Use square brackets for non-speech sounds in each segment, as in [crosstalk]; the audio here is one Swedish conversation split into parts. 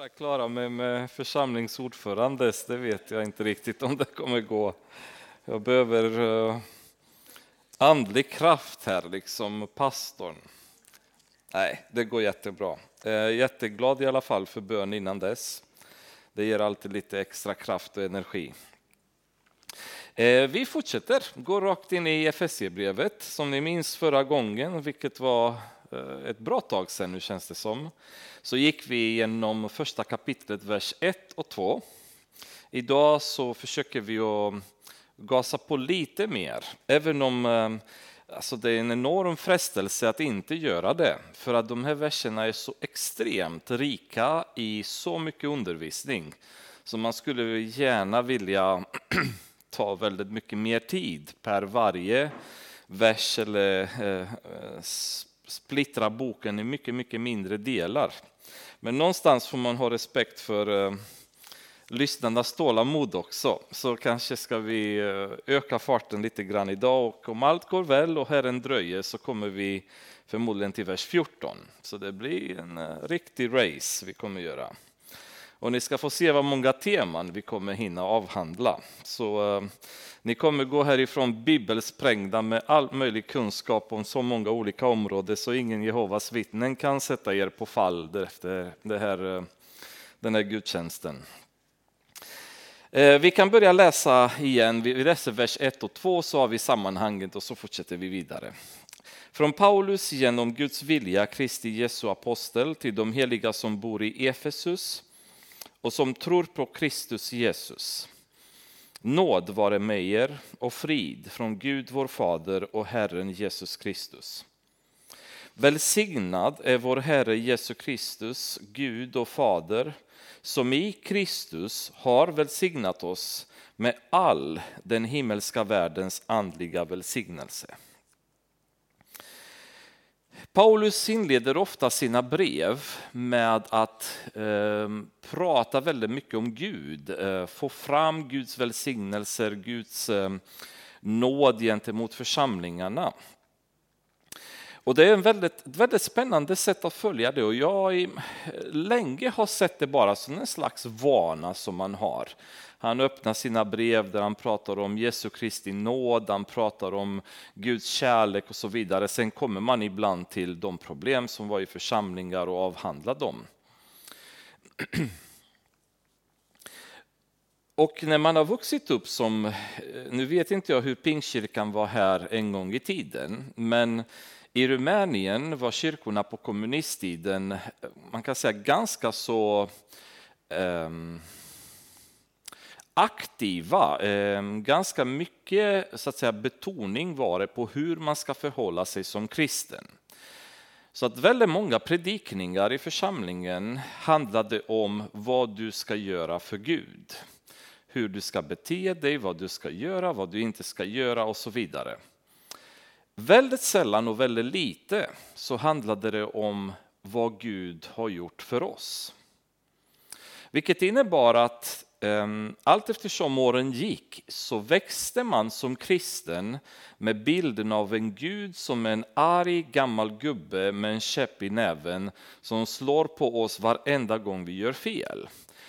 bara klara mig med församlingsordförandes, det vet jag inte riktigt om det kommer gå. Jag behöver eh, andlig kraft här, liksom pastorn. Nej, det går jättebra. Eh, jätteglad i alla fall för bön innan dess. Det ger alltid lite extra kraft och energi. Eh, vi fortsätter, går rakt in i FSC-brevet som ni minns förra gången, vilket var Eh, ett bra tag sedan nu känns det som så gick vi igenom första kapitlet, vers 1 och 2. Idag så försöker vi att gasa på lite mer, även om eh, alltså det är en enorm frestelse att inte göra det. För att de här verserna är så extremt rika i så mycket undervisning. Så man skulle gärna vilja [clears throat] ta väldigt mycket mer tid per varje vers eller eh, splittra boken i mycket, mycket mindre delar. Men någonstans får man ha respekt för eh, lyssnarnas tålamod också. Så kanske ska vi eh, öka farten lite grann idag och om allt går väl och Herren dröjer så kommer vi förmodligen till vers 14. Så det blir en eh, riktig race vi kommer göra. Och ni ska få se vad många teman vi kommer hinna avhandla. Så eh, ni kommer gå härifrån bibelsprängda med all möjlig kunskap om så många olika områden så ingen Jehovas vittnen kan sätta er på fall efter det här, eh, den här gudstjänsten. Eh, vi kan börja läsa igen, vi läser vers 1 och 2 så har vi sammanhanget och så fortsätter vi vidare. Från Paulus genom Guds vilja, Kristi Jesu apostel, till de heliga som bor i Efesus och som tror på Kristus Jesus. Nåd vare med er och frid från Gud vår Fader och Herren Jesus Kristus. Välsignad är vår Herre Jesus Kristus, Gud och Fader, som i Kristus har välsignat oss med all den himmelska världens andliga välsignelse. Paulus inleder ofta sina brev med att eh, prata väldigt mycket om Gud, eh, få fram Guds välsignelser, Guds eh, nåd gentemot församlingarna. Och det är ett väldigt, väldigt spännande sätt att följa det och jag i, länge har sett det bara som en slags vana som man har. Han öppnar sina brev där han pratar om Jesu Kristi nåd, han pratar om Guds kärlek och så vidare. Sen kommer man ibland till de problem som var i församlingar och avhandlar dem. [clears throat] Och när man har vuxit upp som, eh, nu vet inte jag hur Pingstkyrkan var här en gång i tiden, men i Rumänien var kyrkorna på kommunisttiden, eh, man kan säga ganska så um, aktiva. Ehm, ganska mycket så att säga, betoning var det på hur man ska förhålla sig som kristen. Så att väldigt många predikningar i församlingen handlade om vad du ska göra för Gud. Hur du ska bete dig, vad du ska göra, vad du inte ska göra och så vidare. Väldigt sällan och väldigt lite så handlade det om vad Gud har gjort för oss. Vilket innebar att Ehm, allt eftersom åren gick så växte man som kristen med bilden av en gud som en arg gammal gubbe med en käpp i näven som slår på oss varenda gång vi gör fel.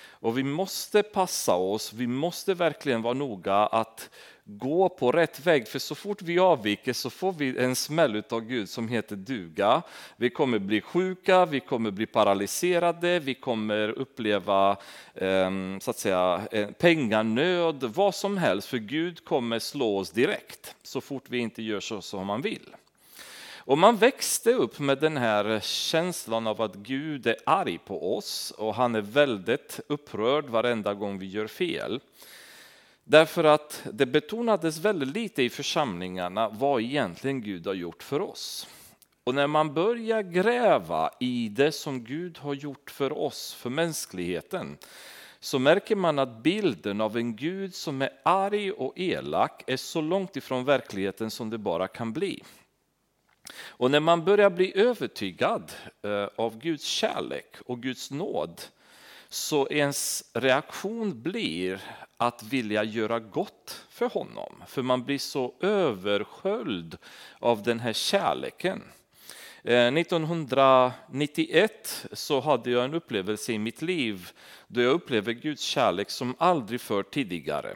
Och vi måste passa oss, vi måste verkligen vara noga att gå på rätt väg, för så fort vi avviker så får vi en smäll av Gud som heter duga. Vi kommer bli sjuka, vi kommer bli paralyserade, vi kommer uppleva ehm, så att säga, eh, penganöd, vad som helst, för Gud kommer slå oss direkt så fort vi inte gör så som han vill. Och man växte upp med den här känslan av att Gud är arg på oss och han är väldigt upprörd varenda gång vi gör fel. Därför att det betonades väldigt lite i församlingarna vad egentligen Gud har gjort för oss. Och när man börjar gräva i det som Gud har gjort för oss, för mänskligheten, så märker man att bilden av en Gud som är arg och elak är så långt ifrån verkligheten som det bara kan bli. Och när man börjar bli övertygad eh, av Guds kärlek och Guds nåd så ens reaktion blir att vilja göra gott för honom. För man blir så översköljd av den här kärleken. Eh, 1991 så hade jag en upplevelse i mitt liv då jag upplevde Guds kärlek som aldrig förr tidigare.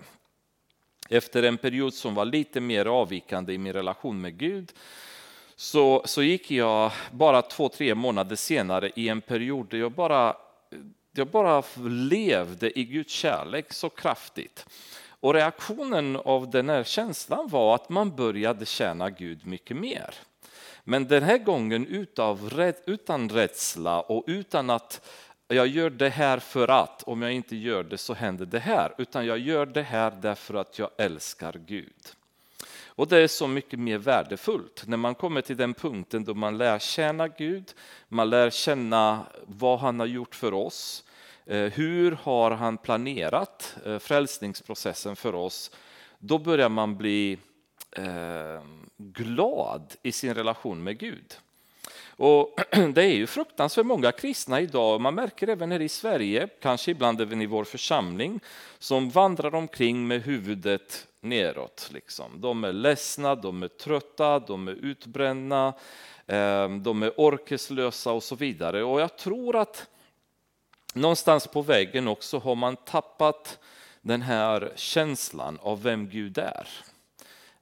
Efter en period som var lite mer avvikande i min relation med Gud så, så gick jag bara två, tre månader senare i en period där jag bara, jag bara levde i Guds kärlek så kraftigt. Och reaktionen av den här känslan var att man började tjäna Gud mycket mer. Men den här gången utav, utan rädsla och utan att jag gör det här för att, om jag inte gör det så händer det här. Utan jag gör det här därför att jag älskar Gud. Och det är så mycket mer värdefullt när man kommer till den punkten då man lär känna Gud, man lär känna vad han har gjort för oss, eh, hur har han planerat eh, frälsningsprocessen för oss. Då börjar man bli eh, glad i sin relation med Gud. Och [clears throat] det är ju fruktansvärt många kristna idag, man märker även här i Sverige, kanske ibland även i vår församling, som vandrar omkring med huvudet neråt. Liksom. De är ledsna, de är trötta, de är utbrända, ehm, de är orkeslösa och så vidare. Och jag tror att någonstans på vägen också har man tappat den här känslan av vem Gud är.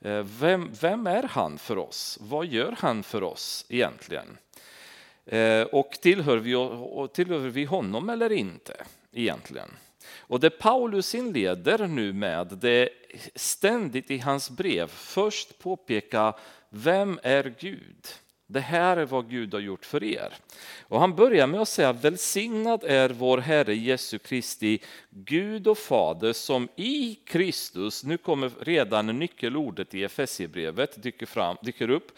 Eh, vem, vem är han för oss? Vad gör han för oss egentligen? Eh, och tillhör vi, tillhör vi honom eller inte egentligen? Och det Paulus inleder nu med, det är ständigt i hans brev först påpeka vem är Gud? Det här är vad Gud har gjort för er. Och han börjar med att säga välsignad är vår Herre Jesu Kristi Gud och Fader som i Kristus, nu kommer redan nyckelordet i Efesierbrevet dyker, dyker upp,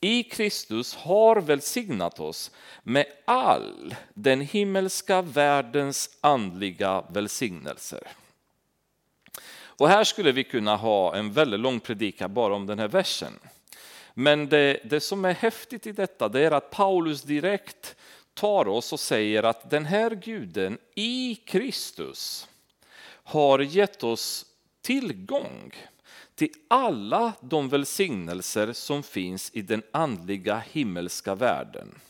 i Kristus har välsignat oss med all den himmelska världens andliga välsignelser. Och här skulle vi kunna ha en väldigt lång predikan bara om den här versen. Men det, det som är häftigt i detta det är att Paulus direkt tar oss och säger att den här guden i Kristus har gett oss tillgång till alla de välsignelser som finns i den andliga himmelska världen.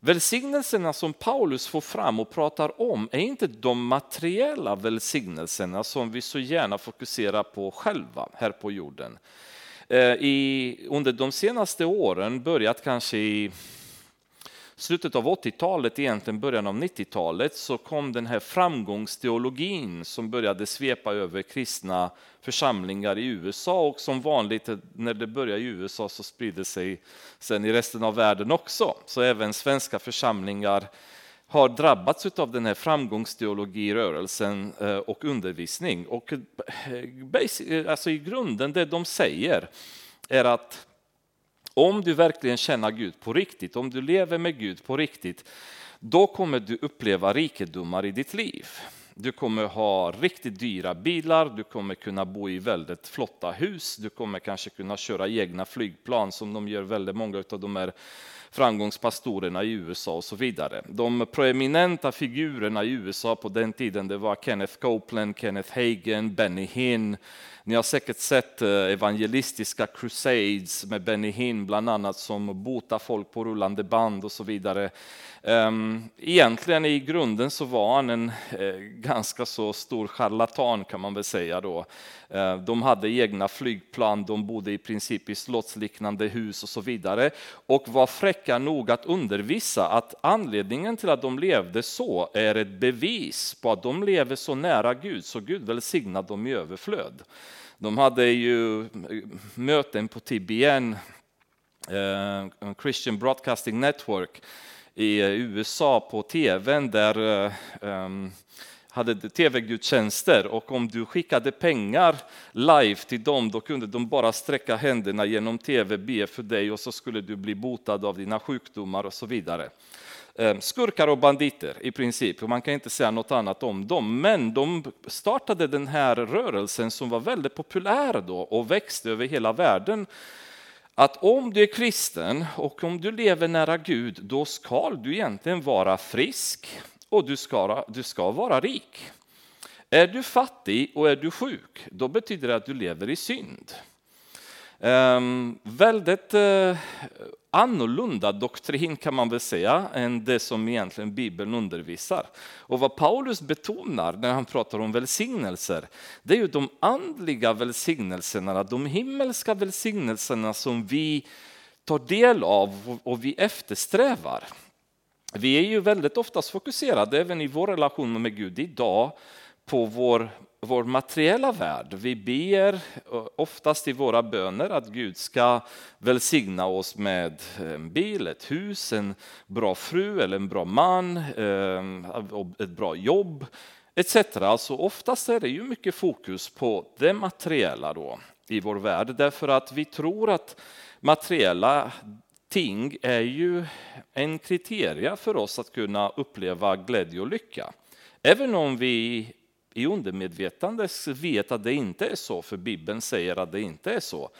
Välsignelserna som Paulus får fram och pratar om är inte de materiella välsignelserna som vi så gärna fokuserar på själva här på jorden. Eh, I, under de senaste åren, börjat kanske i slutet av 80-talet, egentligen början av 90-talet, så kom den här framgångsteologin som började svepa över kristna församlingar i USA och som vanligt eh, när det börjar i USA så sprider sig sen i resten av världen också. Så även svenska församlingar har drabbats av den här framgångsteologirörelsen eh, och undervisning. Och eh, eh, alltså i grunden det de säger är att om du verkligen känner Gud på riktigt, om du lever med Gud på riktigt, då kommer du uppleva rikedomar i ditt liv. Du kommer ha riktigt dyra bilar, du kommer kunna bo i väldigt flotta hus, du kommer kanske kunna köra egna flygplan som de gör väldigt många av de här framgångspastorerna i USA och så vidare. De proeminenta figurerna i USA på den tiden det var Kenneth Copeland, Kenneth Hagen, Benny Hinn. Ni har säkert sett eh, evangelistiska crusades med Benny Hinn bland annat som botar folk på rullande band och så vidare. Ehm, egentligen i grunden så var han en eh, ganska så stor charlatan kan man väl säga då. Ehm, de hade egna flygplan, de bodde i princip i slottsliknande hus och så vidare och var fräcka nog att undervisa att anledningen till att de levde så är ett bevis på att de lever så nära Gud så Gud välsignade dem i överflöd. De hade ju eh, möten på TBN, eh, Christian Broadcasting Network, i USA på tvn där eh, hade tv-gudstjänster och om du skickade pengar live till dem då kunde de bara sträcka händerna genom tv, be för dig och så skulle du bli botad av dina sjukdomar och så vidare. Ehm, skurkar och banditer i princip, man kan inte säga något annat om dem. Men de startade den här rörelsen som var väldigt populär då och växte över hela världen att om du är kristen och om du lever nära Gud, då ska du egentligen vara frisk och du ska, du ska vara rik. Är du fattig och är du sjuk, då betyder det att du lever i synd. Um, väldigt uh, annorlunda doktrin kan man väl säga än det som egentligen Bibeln undervisar. Och vad Paulus betonar när han pratar om välsignelser, det är ju de andliga välsignelserna, de himmelska välsignelserna som vi tar del av och vi eftersträvar. Vi är ju väldigt oftast fokuserade, även i vår relation med Gud idag, på vår, vår materiella värld. Vi ber eh, oftast i våra böner att Gud ska välsigna oss med en bil, ett hus, en bra fru eller en bra man, eh, ett bra jobb etc. Alltså oftast är det ju mycket fokus på det materiella då i vår värld därför att vi tror att materiella ting är ju en kriteria för oss att kunna uppleva glädje och lycka. Även om vi i undermedvetandet vet att det inte är så, för Bibeln säger att det inte är så.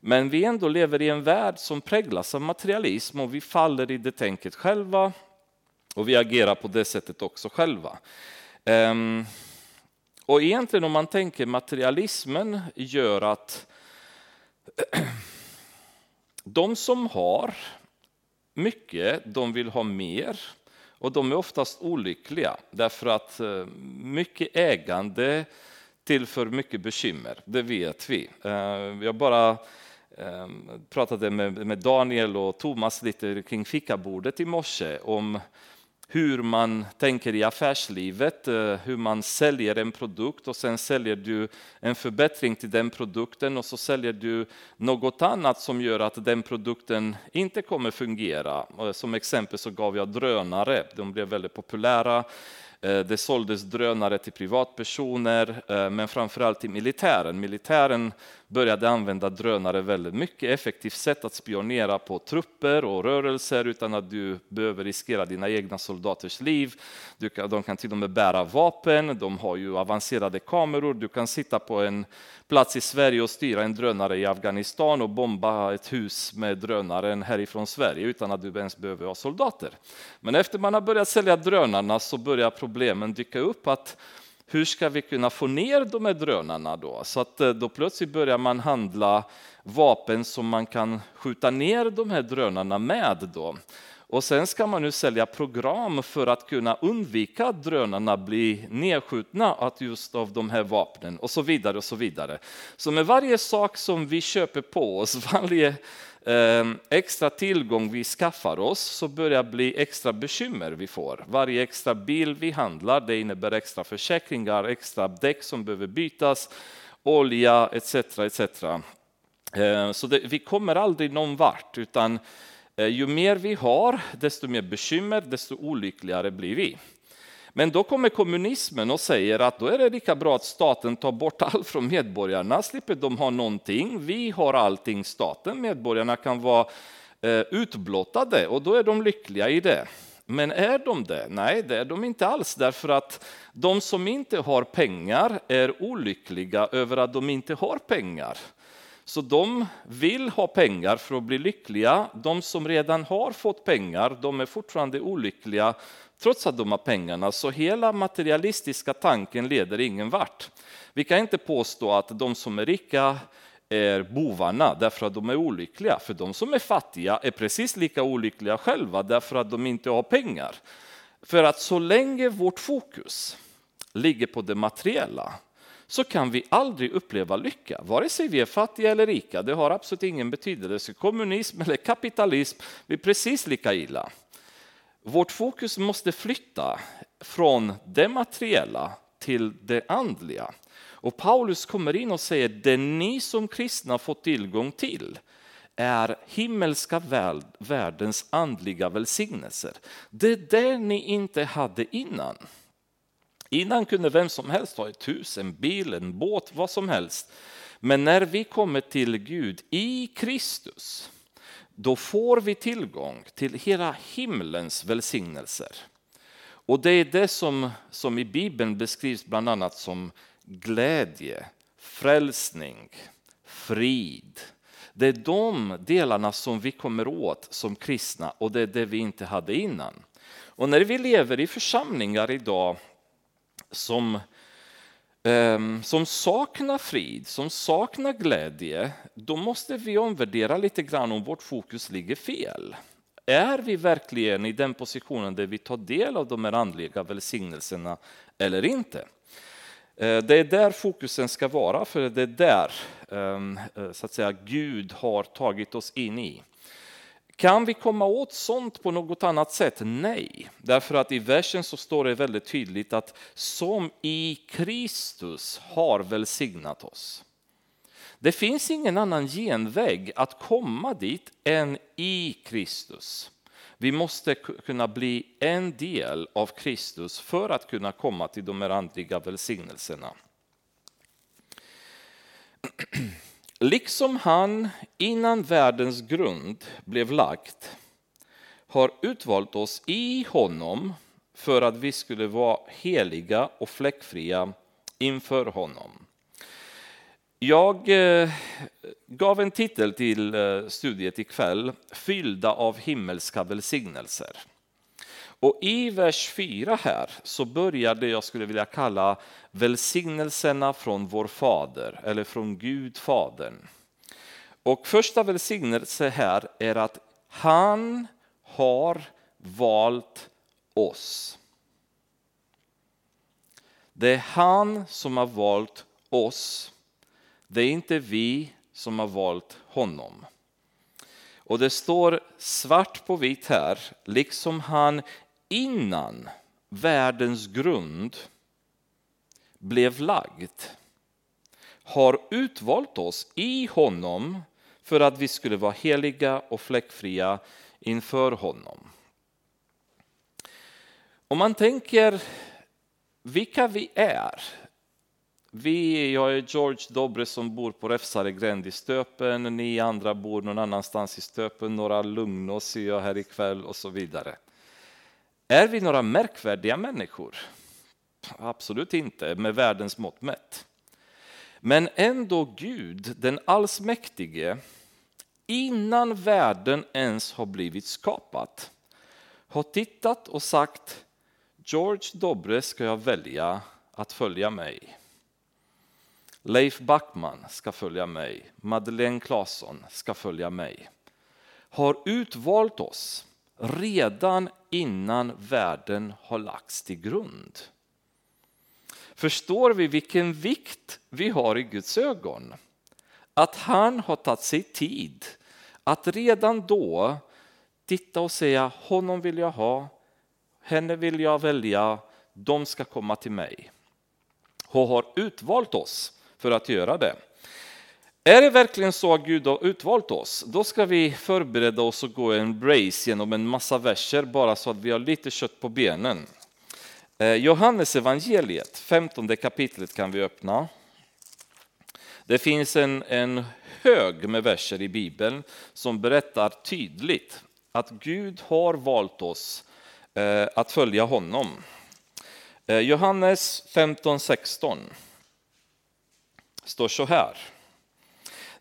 Men vi ändå lever i en värld som präglas av materialism och vi faller i det tänket själva och vi agerar på det sättet också själva. Ehm, och egentligen om man tänker materialismen gör att [clears throat] de som har mycket, de vill ha mer och de är oftast olyckliga därför att eh, mycket ägande tillför mycket bekymmer, det vet vi. Eh, jag bara ehm, pratade med Daniel och Thomas lite kring fikabordet i morse om hur man tänker i affärslivet, eh, hur man säljer en produkt och sen säljer du en förbättring till den produkten och så säljer du något annat som gör att den produkten inte kommer fungera. Eh, som exempel så gav jag drönare, de blev väldigt populära. Eh, det såldes drönare till privatpersoner, men framförallt till militären. Militären började använda drönare väldigt mycket, effektivt sätt att spionera på trupper och rörelser utan att du behöver riskera dina egna soldaters liv. de kan till och med bära vapen, de har ju avancerade kameror, du kan sitta på en plats i Sverige och styra en drönare i Afghanistan och bomba ett hus med drönaren härifrån Sverige utan att du ens behöver ha soldater. Men efter man har börjat sälja drönarna så börjar problemen dyka upp att hur ska vi kunna få ner de här drönarna då? Så att eh, då plötsligt börjar man handla vapen som man kan skjuta ner de här drönarna med. Då. Och sen ska man nu sälja program för att kunna undvika att drönarna blir nedskjutna att just av de här vapnen och så vidare. och Så vidare. Så med varje sak som vi köper på oss, [laughs] varje Ehm, extra tillgång vi skaffar oss så börjar bli extra bekymmer vi får. Varje extra bil vi handlar det innebär extra försäkringar, extra däck som behöver bytas, olja etc. etc. Ehm, så det, vi kommer aldrig någon vart utan eh, ju mer vi har, desto mer bekymmer, desto olyckligare blir vi. Men då kommer kommunismen och säger att då är det lika bra att staten tar bort allt från medborgarna, slipper de ha någonting. Vi har allting, staten, medborgarna kan vara eh, utblottade och då är de lyckliga i det. Men är de det? Nej, det är de inte alls, därför att de som inte har pengar är olyckliga över att de inte har pengar. Så de vill ha pengar för att bli lyckliga. De som redan har fått pengar, de är fortfarande olyckliga trots att de har pengarna. Så hela materialistiska tanken leder ingen vart. Vi kan inte påstå att de som är rika är bovarna därför att de är olyckliga. För de som är fattiga är precis lika olyckliga själva därför att de inte har pengar. För att så länge vårt fokus ligger på det materiella så kan vi aldrig uppleva lycka, vare sig vi är fattiga eller rika. Det har absolut ingen betydelse. Kommunism eller kapitalism blir precis lika illa. Vårt fokus måste flytta från det materiella till det andliga. Och Paulus kommer in och säger det ni som kristna fått tillgång till är himmelska världens andliga välsignelser. Det är det ni inte hade innan. Innan kunde vem som helst ha ett hus, en bil, en båt, vad som helst. Men när vi kommer till Gud i Kristus, då får vi tillgång till hela himlens välsignelser. Och det är det som, som i Bibeln beskrivs bland annat som glädje, frälsning, frid. Det är de delarna som vi kommer åt som kristna och det är det vi inte hade innan. Och när vi lever i församlingar idag som Ehm, som saknar frid, som saknar glädje, då måste vi omvärdera lite grann om vårt fokus ligger fel. Är vi verkligen i den positionen där vi tar del av de här andliga välsignelserna eller inte? Ehm, det är där fokusen ska vara, för det är där ehm, eh, så att säga, Gud har tagit oss in i. Kan vi komma åt sånt på något annat sätt? Nej, därför att i versen så står det väldigt tydligt att som i Kristus har välsignat oss. Det finns ingen annan genväg att komma dit än i Kristus. Vi måste kunna bli en del av Kristus för att kunna komma till de här andliga välsignelserna. [clears throat] Liksom han innan världens grund blev lagt har utvalt oss i honom för att vi skulle vara heliga och fläckfria inför honom. Jag eh, gav en titel till eh, studiet ikväll, Fyllda av himmelska välsignelser. Och i vers 4 här så börjar det jag skulle vilja kalla välsignelserna från vår fader, eller från Gud fadern. Och första välsignelse här är att han har valt oss. Det är han som har valt oss. Det är inte vi som har valt honom. Och det står svart på vitt här, liksom han innan världens grund blev lagd har utvalt oss i honom för att vi skulle vara heliga och fläckfria inför honom. Om man tänker vilka vi är. Vi, jag är George Dobre som bor på Räfsaregränd i Stöpen, ni andra bor någon annanstans i Stöpen, några Lugnås ser jag här ikväll och så vidare. Är vi några märkvärdiga människor? Absolut inte, med världens mått mätt. Men ändå Gud, den allsmäktige, innan världen ens har blivit skapat, har tittat och sagt George Dobre ska jag välja att följa mig. Leif Backman ska följa mig. Madeleine Claesson ska följa mig. Har utvalt oss redan innan världen har lagts till grund. Förstår vi vilken vikt vi har i Guds ögon? Att han har tagit sig tid att redan då titta och säga honom vill jag ha, henne vill jag välja, de ska komma till mig. Och har utvalt oss för att göra det. Är det verkligen så att Gud har utvalt oss, då ska vi förbereda oss och gå en brace genom en massa verser bara så att vi har lite kött på benen. Eh, Johannes evangeliet, 15 kapitlet kan vi öppna. Det finns en, en hög med verser i Bibeln som berättar tydligt att Gud har valt oss eh, att följa honom. Eh, Johannes Johannes 15.16 står så här.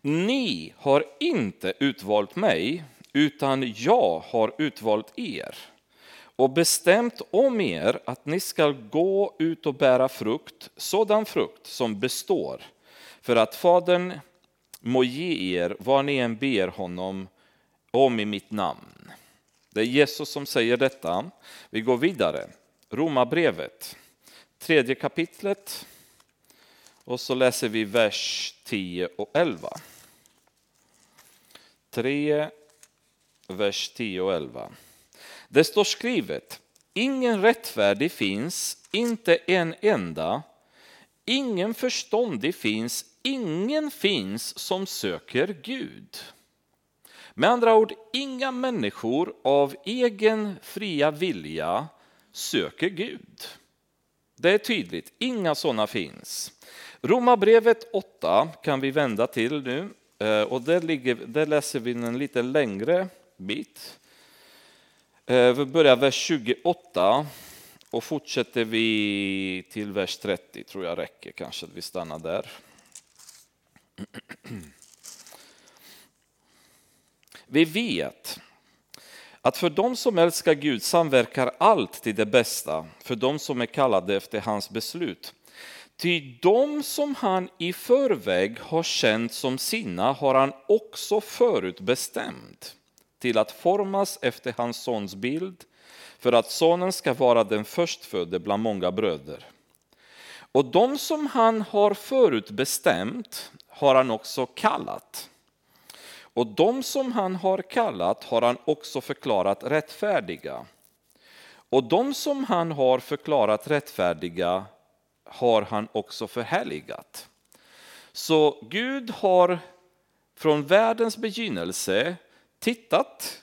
Ni har inte utvalt mig, utan jag har utvalt er och bestämt om er att ni ska gå ut och bära frukt, sådan frukt som består, för att Fadern må ge er vad ni än ber honom om i mitt namn. Det är Jesus som säger detta. Vi går vidare. Romarbrevet, tredje kapitlet. Och så läser vi vers 10 och 11. 3, vers 10 och 11. Det står skrivet, ingen rättfärdig finns, inte en enda. Ingen förståndig finns, ingen finns som söker Gud. Med andra ord, inga människor av egen fria vilja söker Gud. Det är tydligt, inga sådana finns. Romarbrevet 8 kan vi vända till nu eh, och där, ligger, där läser vi en lite längre bit. Eh, vi börjar vers 28 och fortsätter vi till vers 30 tror jag räcker, kanske att vi stannar där. [clears throat] Vi vet att för dem som älskar Gud samverkar allt till det bästa, för dem som är kallade efter hans beslut. Ty de som han i förväg har känt som sina har han också förutbestämt till att formas efter hans sons bild för att sonen ska vara den förstfödde bland många bröder. Och de som han har förutbestämt har han också kallat. Och de som han har kallat har han också förklarat rättfärdiga. Och de som han har förklarat rättfärdiga har han också förhärligat. Så Gud har från världens begynnelse tittat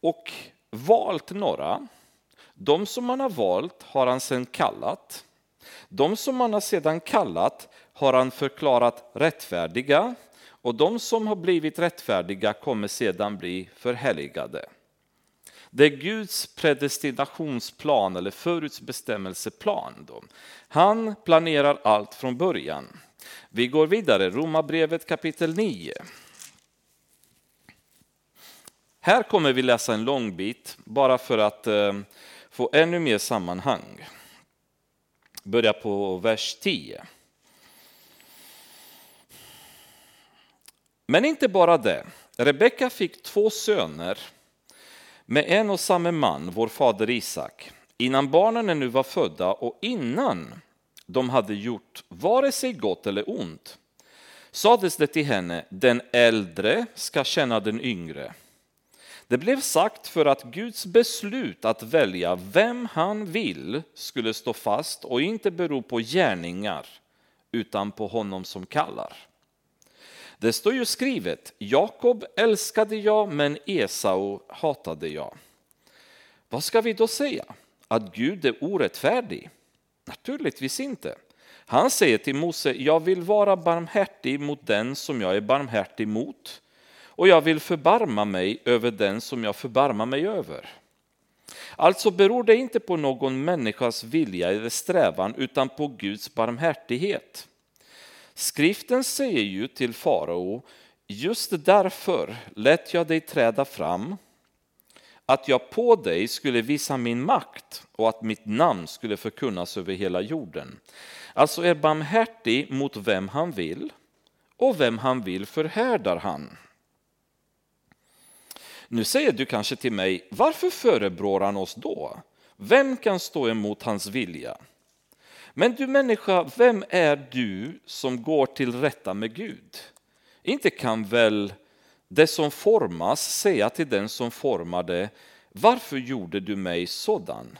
och valt några. De som han har valt har han sedan kallat. De som han har sedan kallat har han förklarat rättfärdiga och de som har blivit rättfärdiga kommer sedan bli förhärligade. Det är Guds predestinationsplan eller förutbestämmelseplan. Då. Han planerar allt från början. Vi går vidare, Romarbrevet kapitel 9. Här kommer vi läsa en lång bit bara för att eh, få ännu mer sammanhang. Börja på vers 10. Men inte bara det. Rebecka fick två söner med en och samma man, vår fader Isak, innan barnen ännu var födda och innan de hade gjort vare sig gott eller ont, sades det till henne, den äldre ska känna den yngre. Det blev sagt för att Guds beslut att välja vem han vill skulle stå fast och inte bero på gärningar utan på honom som kallar. Det står ju skrivet, Jakob älskade jag men Esau hatade jag. Vad ska vi då säga? Att Gud är orättfärdig? Naturligtvis inte. Han säger till Mose, jag vill vara barmhärtig mot den som jag är barmhärtig mot och jag vill förbarma mig över den som jag förbarmar mig över. Alltså beror det inte på någon människas vilja eller strävan utan på Guds barmhärtighet. Skriften säger ju till farao, just därför lät jag dig träda fram, att jag på dig skulle visa min makt och att mitt namn skulle förkunnas över hela jorden. Alltså är barmhärtig mot vem han vill och vem han vill förhärdar han. Nu säger du kanske till mig, varför förebrår han oss då? Vem kan stå emot hans vilja? Men du människa, vem är du som går till rätta med Gud? Inte kan väl det som formas säga till den som formade, varför gjorde du mig sådan?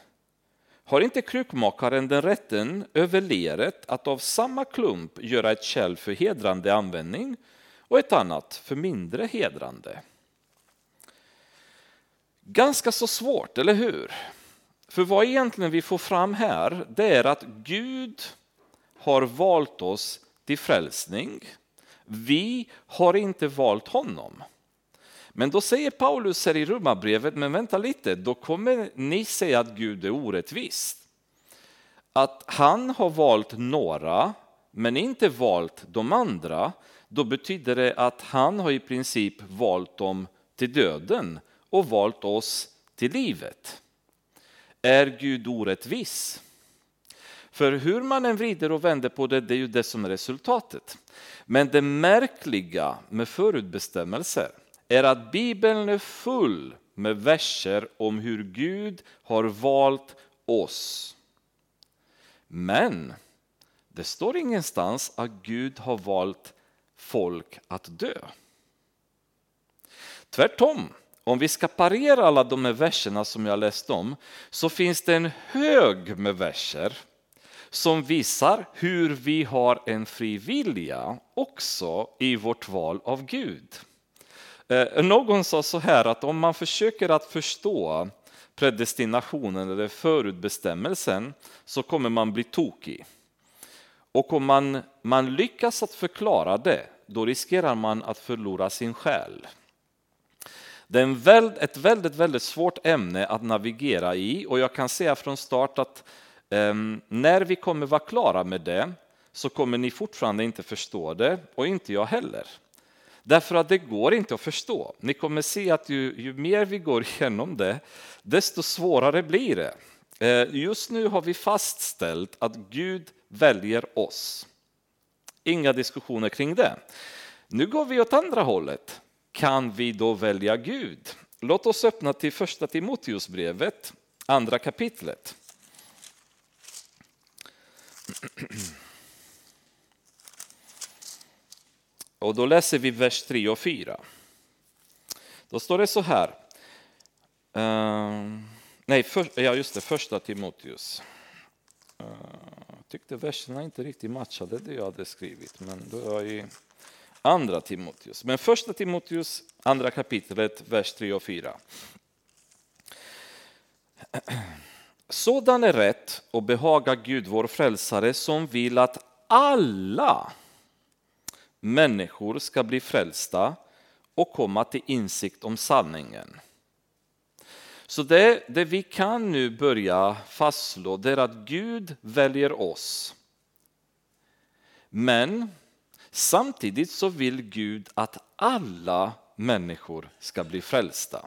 Har inte krukmakaren den rätten över leret att av samma klump göra ett kärl för hedrande användning och ett annat för mindre hedrande? Ganska så svårt, eller hur? För vad egentligen vi får fram här, det är att Gud har valt oss till frälsning. Vi har inte valt honom. Men då säger Paulus här i Romarbrevet, men vänta lite, då kommer ni säga att Gud är orättvis. Att han har valt några, men inte valt de andra, då betyder det att han har i princip valt dem till döden och valt oss till livet. Är Gud orättvis? För hur man än vrider och vänder på det, det är ju det som är resultatet. Men det märkliga med förutbestämmelser är att Bibeln är full med verser om hur Gud har valt oss. Men det står ingenstans att Gud har valt folk att dö. Tvärtom, om vi ska parera alla de här verserna som jag läste om så finns det en hög med verser som visar hur vi har en fri vilja också i vårt val av Gud. Eh, någon sa så här att om man försöker att förstå predestinationen eller förutbestämmelsen så kommer man bli tokig. Och om man, man lyckas att förklara det, då riskerar man att förlora sin själ. Det är ett väldigt, väldigt svårt ämne att navigera i och jag kan säga från start att um, när vi kommer vara klara med det så kommer ni fortfarande inte förstå det och inte jag heller. Därför att det går inte att förstå. Ni kommer se att ju, ju mer vi går [laughs] igenom det, desto svårare blir det. Eh, just nu har vi fastställt att Gud väljer oss. Inga diskussioner kring det. Nu går vi åt andra hållet. Kan vi då välja Gud? Låt oss öppna till första Timoteusbrevet, andra kapitlet. Och då läser vi vers 3 och 4. Då står det så här. Uh, nej, för, ja just det, första Timoteus. Uh, jag tyckte verserna inte riktigt matchade det jag hade skrivit, men då är jag i andra Timoteus. Men första Timoteus, andra kapitlet, vers 3 och 4. Sådan är rätt och behaga Gud vår frälsare som vill att alla människor ska bli frälsta och komma till insikt om sanningen. Så det, det vi kan nu börja fastslå det är att Gud väljer oss. Men samtidigt så vill Gud att alla människor ska bli frälsta.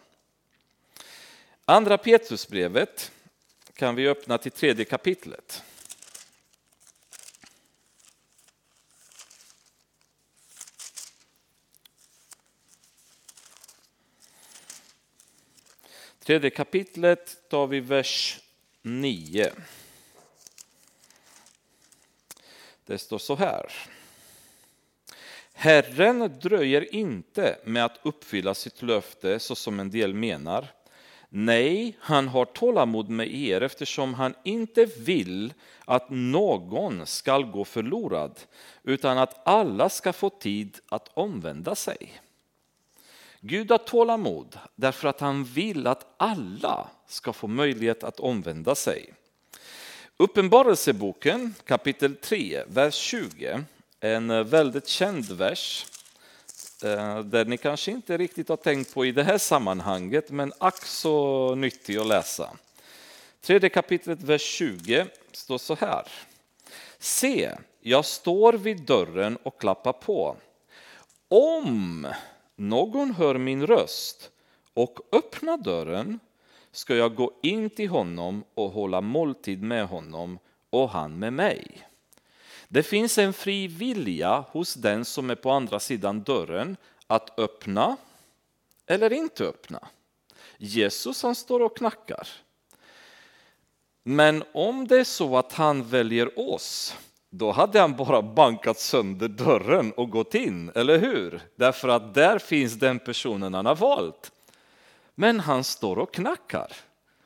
Andra Petrusbrevet kan vi öppna till tredje kapitlet. Tredje kapitlet tar vi vers 9. Det står så här. Herren dröjer inte med att uppfylla sitt löfte så som en del menar. Nej, han har tålamod med er eftersom han inte vill att någon skall gå förlorad utan att alla ska få tid att omvända sig. Gud har tålamod därför att han vill att alla ska få möjlighet att omvända sig. Uppenbarelseboken kapitel 3, vers 20, en eh, väldigt känd vers eh, där ni kanske inte riktigt har tänkt på i det här sammanhanget, men ack så nyttig att läsa. Tredje kapitlet, vers 20 står så här. Se, jag står vid dörren och klappar på. Om någon hör min röst och öppnar dörren ska jag gå in till honom och hålla måltid med honom och han med mig. Det finns en fri vilja hos den som är på andra sidan dörren att öppna eller inte öppna. Jesus han står och knackar. Men om det är så att han väljer oss då hade han bara bankat sönder dörren och gått in, eller hur? Därför att där finns den personen han har valt. Men han står och knackar.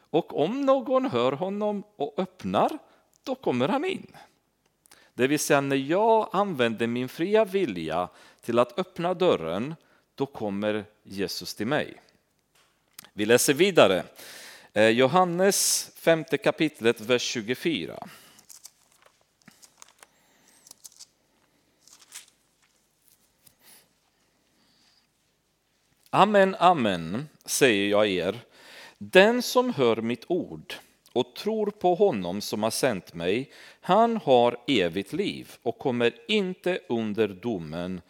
Och om någon hör honom och öppnar, då kommer han in. Det vill säga när jag använder min fria vilja till att öppna dörren, då kommer Jesus till mig. Vi läser vidare. Eh, Johannes femte kapitlet, vers 24. Amen, amen, säger jag er. Den som hör mitt ord och tror på honom som har sänt mig, han har evigt liv och kommer inte under domen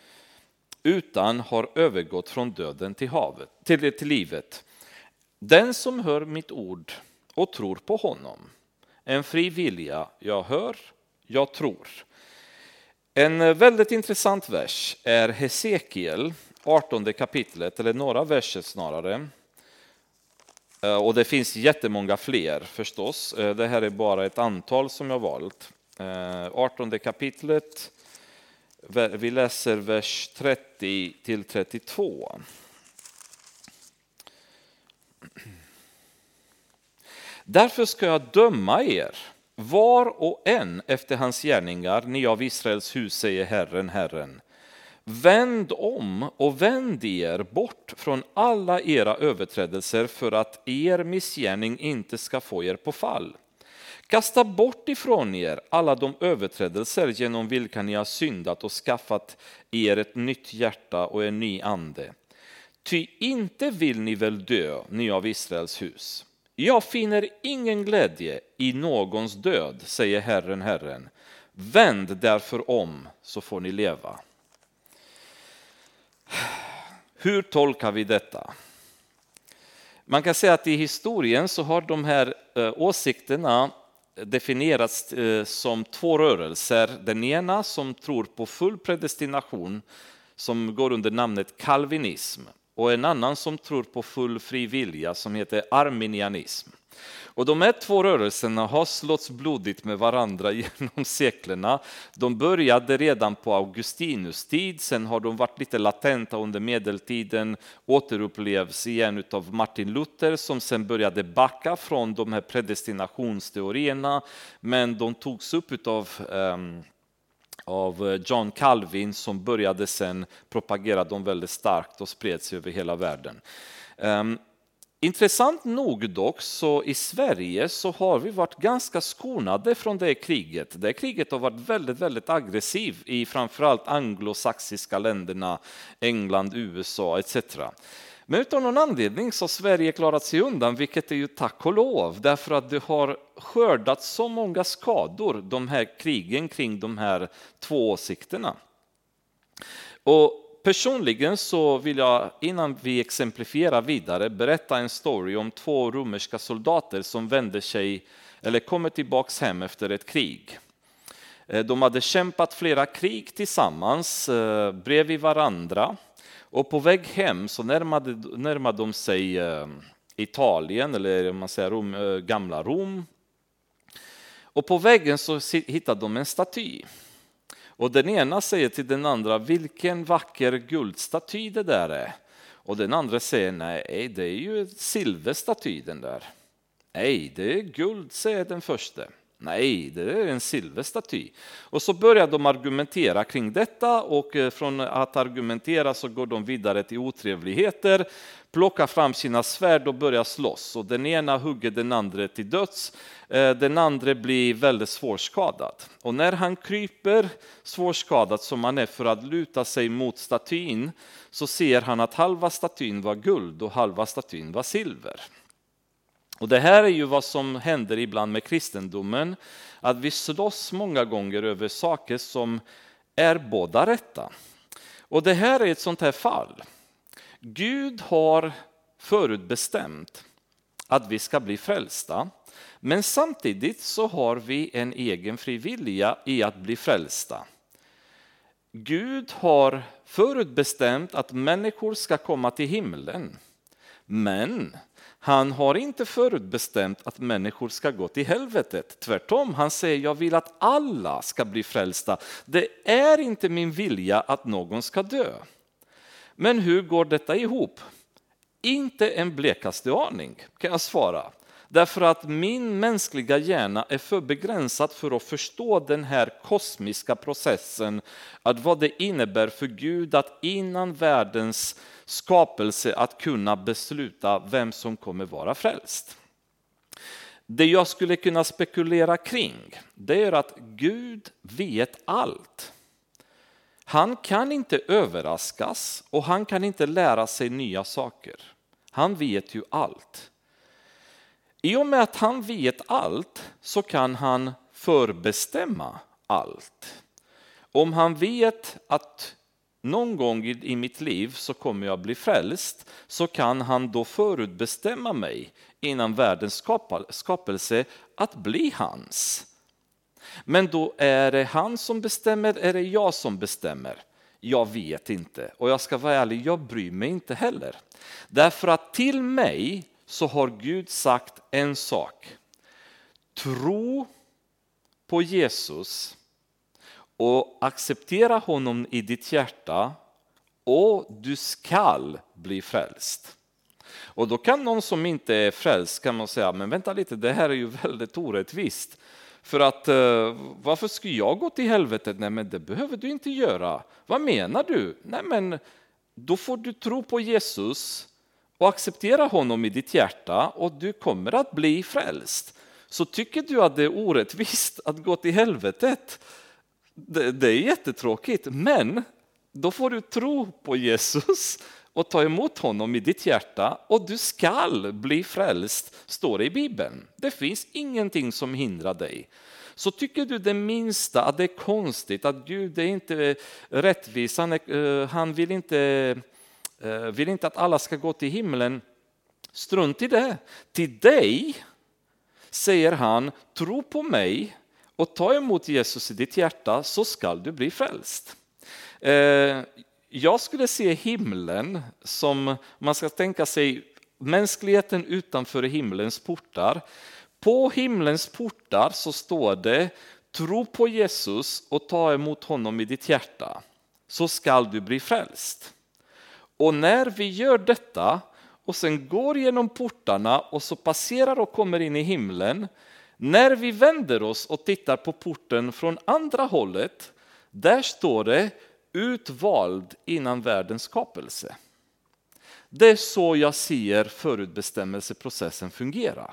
utan har övergått från döden till, havet, till, till livet. Den som hör mitt ord och tror på honom, en fri vilja, jag hör, jag tror. En väldigt intressant vers är Hesekiel 18 kapitlet, eller några verser snarare. Eh, och det finns jättemånga fler förstås. Eh, det här är bara ett antal som jag valt. Eh, 18 kapitlet, vi läser vers 30 till 32. Därför ska jag döma er, var och en efter hans gärningar, ni av Israels hus, säger Herren, Herren. Vänd om och vänd er bort från alla era överträdelser för att er missgärning inte ska få er på fall. Kasta bort ifrån er alla de överträdelser genom vilka ni har syndat och skaffat er ett nytt hjärta och en ny ande. Ty inte vill ni väl dö, ni av Israels hus. Jag finner ingen glädje i någons död, säger Herren, Herren. Vänd därför om så får ni leva. Hur tolkar vi detta? Man kan säga att i historien så har de här eh, åsikterna definierats eh, som två rörelser. Den ena som tror på full predestination som går under namnet kalvinism och en annan som tror på full fri vilja som heter arminianism. Och de här två rörelserna har slått blodigt med varandra [laughs] genom seklerna. De började redan på Augustinus tid, sen har de varit lite latenta under medeltiden, återupplevs igen av Martin Luther som sen började backa från de här predestinationsteorierna, men de togs upp av um, ehm, av eh, John Calvin som började sen propagera dem väldigt starkt och spreds över hela världen. Um, Intressant nog dock så i Sverige så har vi varit ganska skonade från det kriget. Det kriget har varit väldigt, väldigt aggressivt i framförallt anglosaxiska länderna, England, USA etc. Men utan någon anledning så har Sverige klarat sig undan, vilket är ju tack och lov, därför att det har skördat så många skador, de här krigen kring de här två åsikterna. Och Personligen så vill jag innan vi exemplifierar vidare berätta en story om två romerska soldater som vänder sig eller kommer tillbaks hem efter ett krig. Eh, de hade kämpat flera krig tillsammans eh, bredvid varandra och på väg hem så närmade, närmade de sig eh, Italien eller man säger Rom, eh, gamla Rom. Och på vägen så hittade de en staty. Och den ena säger till den andra, vilken vacker guldstaty det där är. Och den andra säger, nej det är ju silverstaty den där. Nej, det är guld, säger den första. Nej, det är en silverstaty. Och så börjar de argumentera kring detta och eh, från att argumentera så går de vidare till otrevligheter, plockar fram sina svärd och börjar slåss. Och den ena hugger den andra till döds, eh, den andra blir väldigt svårskadad. Och när han kryper svårskadad som han är för att luta sig mot statyn så ser han att halva statyn var guld och halva statyn var silver. Och det här är ju vad som händer ibland med kristendomen, att vi slåss många gånger över saker som är båda rätta. Och det här är ett sånt här fall. Gud har förutbestämt att vi ska bli frälsta, men samtidigt så har vi en egen fri vilja i att bli frälsta. Gud har förutbestämt att människor ska komma till himlen, men han har inte förutbestämt att människor ska gå till helvetet. Tvärtom, han säger jag vill att alla ska bli frälsta. Det är inte min vilja att någon ska dö. Men hur går detta ihop? Inte en blekaste aning kan jag svara. Därför att min mänskliga hjärna är för begränsad för att förstå den här kosmiska processen, att vad det innebär för Gud att innan världens skapelse att kunna besluta vem som kommer vara frälst. Det jag skulle kunna spekulera kring, det är att Gud vet allt. Han kan inte överraskas och han kan inte lära sig nya saker. Han vet ju allt. I och med att han vet allt så kan han förbestämma allt. Om han vet att någon gång i mitt liv så kommer jag bli frälst så kan han då förutbestämma mig innan världens skapelse att bli hans. Men då är det han som bestämmer, är det jag som bestämmer? Jag vet inte och jag ska vara ärlig, jag bryr mig inte heller. Därför att till mig så har Gud sagt en sak. Tro på Jesus och acceptera honom i ditt hjärta och du skall bli frälst. Och då kan någon som inte är frälst kan man säga, men vänta lite, det här är ju väldigt orättvist. För att eh, varför ska jag gå till helvetet? Nej, men det behöver du inte göra. Vad menar du? Nej, men då får du tro på Jesus och acceptera honom i ditt hjärta och du kommer att bli frälst. Så tycker du att det är orättvist att gå till helvetet, det, det är jättetråkigt, men då får du tro på Jesus och ta emot honom i ditt hjärta och du skall bli frälst, står det i Bibeln. Det finns ingenting som hindrar dig. Så tycker du det minsta att det är konstigt, att Gud är inte rättvis, han, eh, är, han vill, inte, eh, vill inte att alla ska gå till himlen, Strunt i det. Till dig säger han, tro på mig och ta emot Jesus i ditt hjärta så skall du bli frälst. Eh, jag skulle se himlen som, man ska tänka sig mänskligheten utanför himlens portar. På himlens portar så står det tro på Jesus och ta emot honom i ditt hjärta så skall du bli frälst. Och när vi gör detta och sen går genom portarna och så passerar och kommer in i himlen. När vi vänder oss och tittar på porten från andra hållet, där står det utvald innan världens skapelse. Det är så jag ser förutbestämmelseprocessen fungera.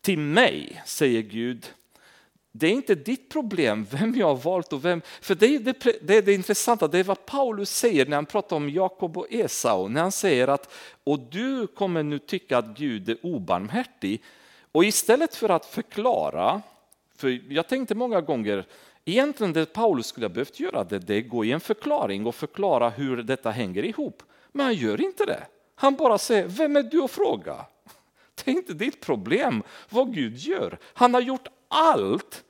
Till mig, säger Gud, det är inte ditt problem vem jag har valt och vem, för det är det, det är det intressanta, det är vad Paulus säger när han pratar om Jakob och Esau, när han säger att och du kommer nu tycka att Gud är obarmhärtig och istället för att förklara, för jag tänkte många gånger, egentligen det Paulus skulle ha behövt göra det, det är gå i en förklaring och förklara hur detta hänger ihop, men han gör inte det. Han bara säger, vem är du och fråga? [laughs] Det är inte ditt problem vad Gud gör. Han har gjort allt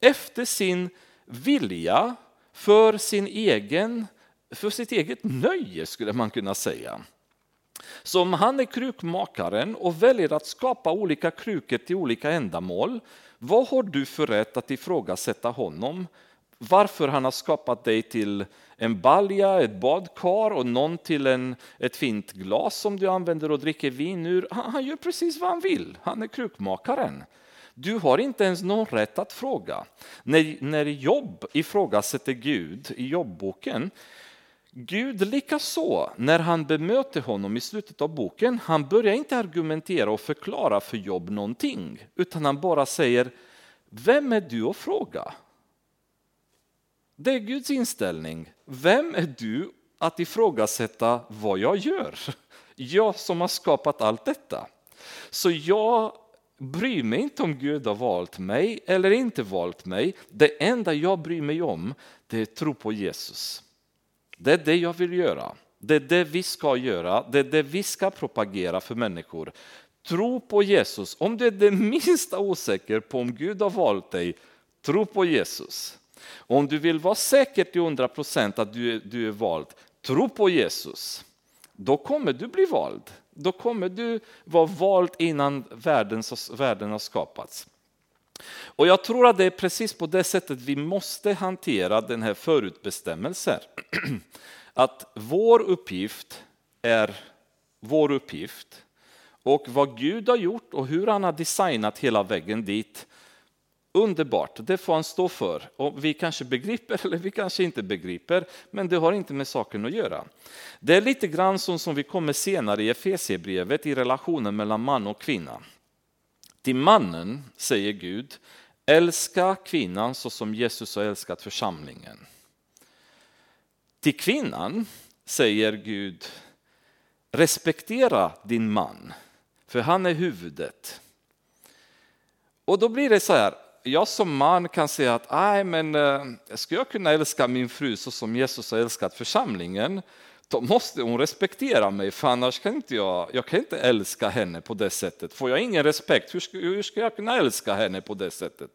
efter sin vilja för, sin egen, för sitt eget nöje skulle man kunna säga. Så om han är krukmakaren och väljer att skapa olika krukor till olika ändamål, vad har du för rätt att ifrågasätta honom? Varför han har skapat dig till en balja, ett badkar och någon till en, ett fint glas som du använder och dricker vin ur. Han, han gör precis vad han vill, han är krukmakaren. Du har inte ens någon rätt att fråga. När, när Jobb ifrågasätter Gud i jobbboken, Gud likaså, när han bemöter honom i slutet av boken, han börjar inte argumentera och förklara för Jobb någonting, utan han bara säger, vem är du att fråga? Det är Guds inställning. Vem är du att ifrågasätta vad jag gör? Jag som har skapat allt detta. Så jag bryr mig inte om Gud har valt mig eller inte valt mig. Det enda jag bryr mig om det är tro på Jesus. Det är det jag vill göra. Det är det vi ska göra. Det är det vi ska propagera för människor. Tro på Jesus. Om du är det minsta osäker på om Gud har valt dig, tro på Jesus. Om du vill vara säker till 100 procent att du, du är vald, tro på Jesus. Då kommer du bli vald. Då kommer du vara vald innan världen, världen har skapats. Och jag tror att det är precis på det sättet vi måste hantera den här förutbestämmelsen. [clears throat] Att vår uppgift är vår uppgift och vad Gud har gjort och hur han har designat hela vägen dit Underbart, det får han stå för. Och vi kanske begriper [laughs] eller vi kanske inte begriper, men det har inte med saken att göra. Det är lite grann som, som vi kommer senare i Efesierbrevet i relationen mellan man och kvinna. Till mannen säger Gud, älska kvinnan så som Jesus har älskat församlingen. Till kvinnan säger Gud, respektera din man, för han är huvudet. Och då blir det så här, jag som man kan säga att Nej, men, eh, ska jag kunna älska min fru så som Jesus har älskat församlingen, då måste hon respektera mig, för annars kan inte jag, jag kan inte älska henne på det sättet. Får jag ingen respekt, hur ska, hur ska jag kunna älska henne på det sättet?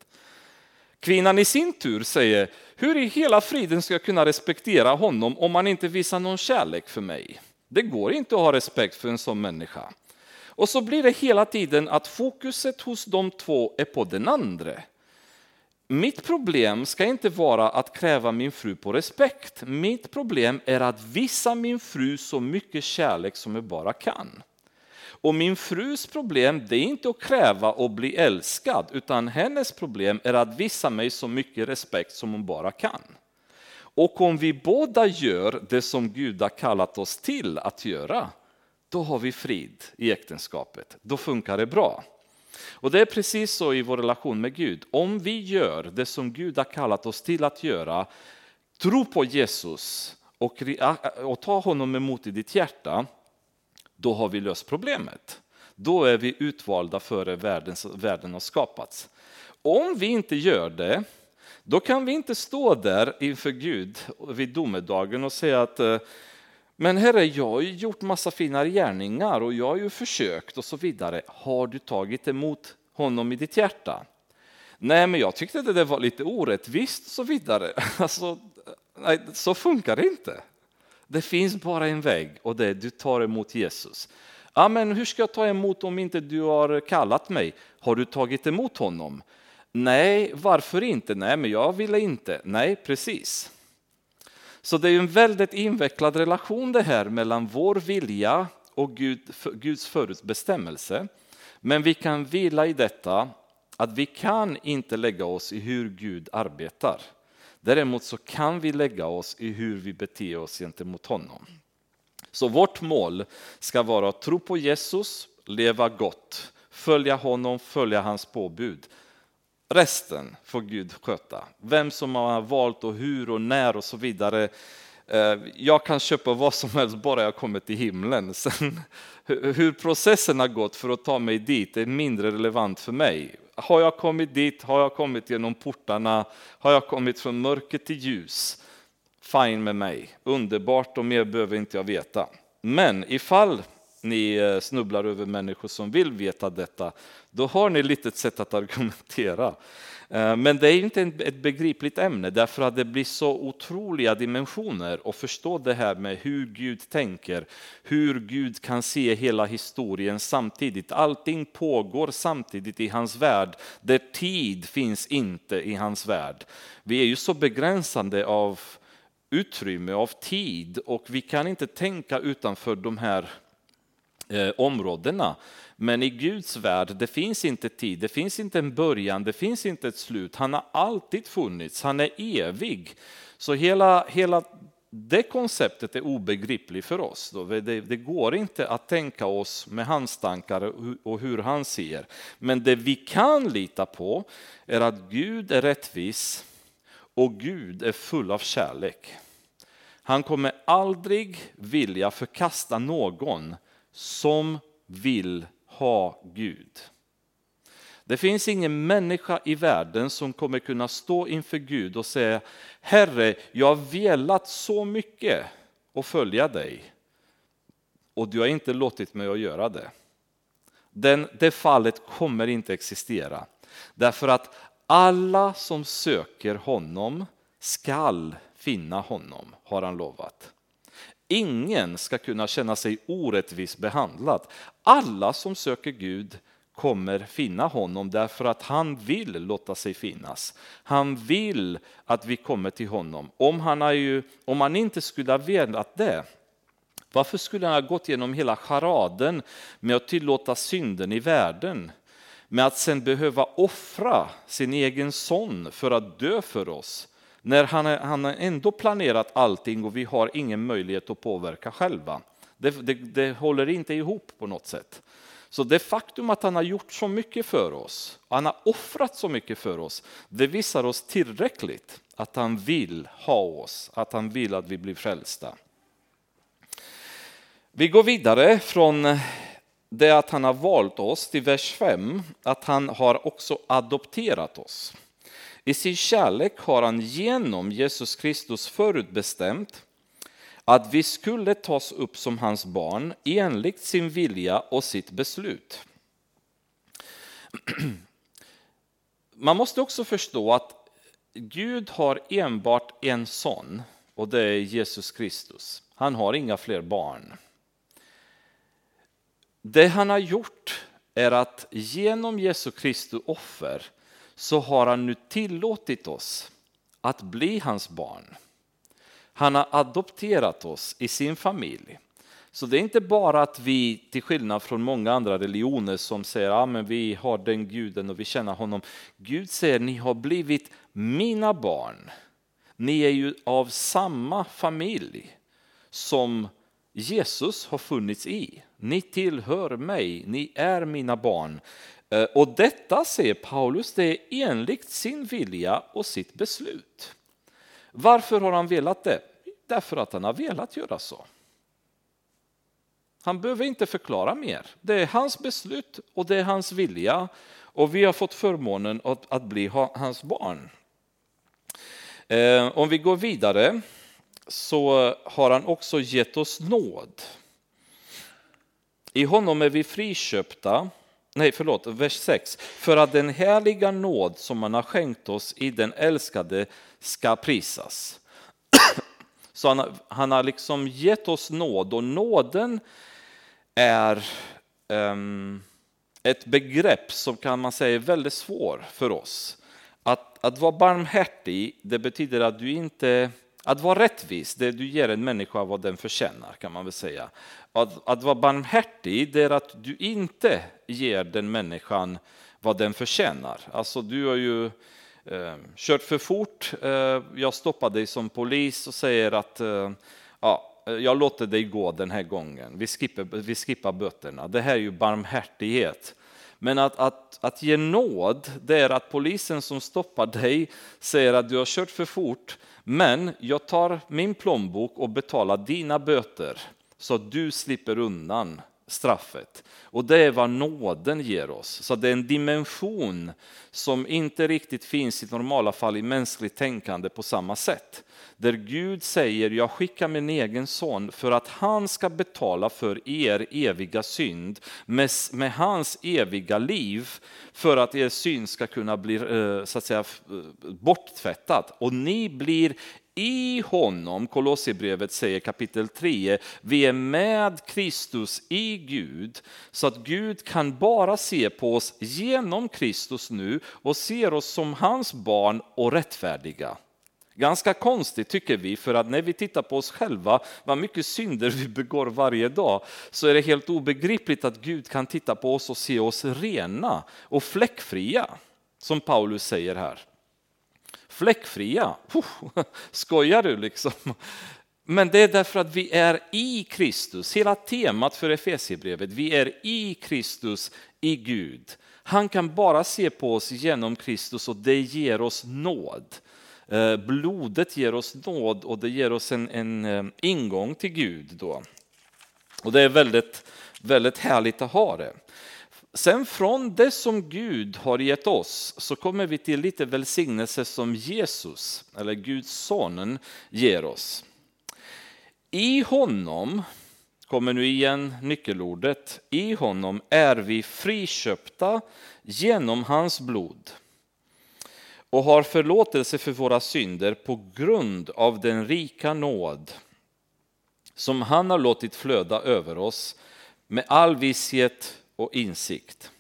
Kvinnan i sin tur säger, hur i hela friden ska jag kunna respektera honom om han inte visar någon kärlek för mig? Det går inte att ha respekt för en sån människa. Och så blir det hela tiden att fokuset hos de två är på den andra. Mitt problem ska inte vara att kräva min fru på respekt. Mitt problem är att visa min fru så mycket kärlek som jag bara kan. Och min frus problem det är inte att kräva och bli älskad, utan hennes problem är att visa mig så mycket respekt som hon bara kan. Och om vi båda gör det som Gud har kallat oss till att göra, då har vi frid i äktenskapet. Då funkar det bra. Och det är precis så i vår relation med Gud. Om vi gör det som Gud har kallat oss till att göra, tro på Jesus och, och ta honom emot i ditt hjärta, då har vi löst problemet. Då är vi utvalda före världen, världen har skapats. Om vi inte gör det, då kan vi inte stå där inför Gud vid domedagen och säga att eh, men herre, jag har ju gjort massa fina gärningar och jag har ju försökt och så vidare. Har du tagit emot honom i ditt hjärta? Nej, men jag tyckte att det var lite orättvist och så vidare. [laughs] Alltså, nej, så funkar det inte. Det finns bara en väg och det är du tar emot Jesus. Ja, men hur ska jag ta emot om inte du har kallat mig? Har du tagit emot honom? Nej, varför inte? Nej, men jag ville inte. Nej, precis. Så det är en väldigt invecklad relation det här mellan vår vilja och Gud, Guds förutbestämmelse. Men vi kan vila i detta att vi kan inte lägga oss i hur Gud arbetar. Däremot så kan vi lägga oss i hur vi beter oss gentemot honom. Så vårt mål ska vara att tro på Jesus, leva gott, följa honom, följa hans påbud. Resten får Gud sköta. Vem som har valt och hur och när och så vidare. Eh, jag kan köpa vad som helst bara jag kommer till himlen. [laughs] Sen, hur processen har gått för att ta mig dit är mindre relevant för mig. Har jag kommit dit? Har jag kommit genom portarna? Har jag kommit från mörker till ljus? Fine med mig, underbart och mer behöver inte jag veta. Men ifall ni eh, snubblar över människor som vill veta detta, då har ni lite ett sätt att argumentera. Eh, men det är inte ett begripligt ämne därför att det blir så otroliga dimensioner att förstå det här med hur Gud tänker, hur Gud kan se hela historien samtidigt. Allting pågår samtidigt i hans värld, där tid finns inte i hans värld. Vi är ju så begränsande av utrymme, av tid och vi kan inte tänka utanför de här eh, områdena. Men i Guds värld, det finns inte tid, det finns inte en början, det finns inte ett slut. Han har alltid funnits, han är evig. Så hela, hela det konceptet är obegripligt för oss. Det, det, går inte att tänka oss med hans tankar och hur han ser. Men det vi kan lita på är att Gud är rättvis och Gud är full av kärlek. Han kommer aldrig vilja förkasta någon som vill ha Gud. Det finns ingen människa i världen som kommer kunna stå inför Gud och säga Herre, jag har velat så mycket att följa dig och du har inte låtit mig att göra det. Den, det fallet kommer inte existera. Därför att alla som söker honom skall finna honom, har han lovat. Ingen ska kunna känna sig orättvist behandlad. Alla som söker Gud kommer finna honom därför att han vill låta sig finnas. Han vill att vi kommer till honom. Om han, är ju, om han inte skulle ha velat det, varför skulle han ha gått igenom hela charaden med att tillåta synden i världen? Med att sen behöva offra sin egen son för att dö för oss när han, han har ändå planerat allting och vi har ingen möjlighet att påverka själva. Det, det, det, håller inte ihop på något sätt. Så det faktum att han har gjort så mycket för oss, han har offrat så mycket för oss, det visar oss tillräckligt att han vill ha oss, att han vill att vi blir frälsta. Vi går vidare från det att han har valt oss till vers 5, att han har också adopterat oss. I sin kärlek har han genom Jesus Kristus förutbestämt att vi skulle tas upp som hans barn enligt sin vilja och sitt beslut. [clears throat] Man måste också förstå att Gud har enbart en son och det är Jesus Kristus. Han har inga fler barn. Det han har gjort är att genom Jesu Kristi offer så har han nu tillåtit oss att bli hans barn. Han har adopterat oss i sin familj. Så det är inte bara att vi, till skillnad från många andra religioner som säger att ah, vi har den guden och vi känner honom. Gud säger ni har blivit mina barn. Ni är ju av samma familj som Jesus har funnits i. Ni tillhör mig, ni är mina barn. Eh, och detta säger Paulus, det är enligt sin vilja och sitt beslut. Varför har han velat det? Därför att han har velat göra så. Han behöver inte förklara mer. Det är hans beslut och det är hans vilja och vi har fått förmånen att, att bli hans barn. Eh, om vi går vidare så har han också gett oss nåd. I honom är vi friköpta, nej förlåt, vers 6, för att den härliga nåd som han har skänkt oss i den älskade ska prisas. [clears throat] Så han, han har liksom gett oss nåd och nåden är um, ett begrepp som kan man säga är väldigt svår för oss. Att, att vara barmhärtig, det betyder att du inte att vara rättvis, det du ger en människa vad den förtjänar kan man väl säga. Att, att vara barmhärtig, det är att du inte ger den människan vad den förtjänar. Alltså du har ju eh, kört för fort, eh, jag stoppar dig som polis och säger att eh, ja, jag låter dig gå den här gången, vi skippar, vi skippar böterna. Det här är ju barmhärtighet. Men att, att, att ge nåd, det är att polisen som stoppar dig säger att du har kört för fort, men jag tar min plånbok och betalar dina böter så att du slipper undan straffet. Och det är vad nåden ger oss. Så det är en dimension som inte riktigt finns i normala fall i mänskligt tänkande på samma sätt. Där Gud säger, jag skickar min egen son för att han ska betala för er eviga synd med, med hans eviga liv för att er synd ska kunna bli eh, så att säga, eh, borttvättad. Och ni blir i honom, Kolosserbrevet säger kapitel 3, vi är med Kristus i Gud, så att Gud kan bara se på oss genom Kristus nu och ser oss som hans barn och rättfärdiga. Ganska konstigt tycker vi, för att när vi tittar på oss själva, vad mycket synder vi begår varje dag, så är det helt obegripligt att Gud kan titta på oss och se oss rena och fläckfria, som Paulus säger här fläckfria. [laughs] skojar du liksom? Men det är därför att vi är i Kristus. Hela temat för Efesierbrevet, vi är i Kristus, i Gud. Han kan bara se på oss genom Kristus och det ger oss nåd. Eh, blodet ger oss nåd och det ger oss en, en eh, ingång till Gud. Då. Och det är väldigt, väldigt härligt att ha det. Sen från det som Gud har gett oss så kommer vi till lite välsignelse som Jesus, eller Guds sonen, ger oss. I honom, kommer nu igen nyckelordet, i honom är vi friköpta genom hans blod och har förlåtelse för våra synder på grund av den rika nåd som han har låtit flöda över oss med all visshet och insikt.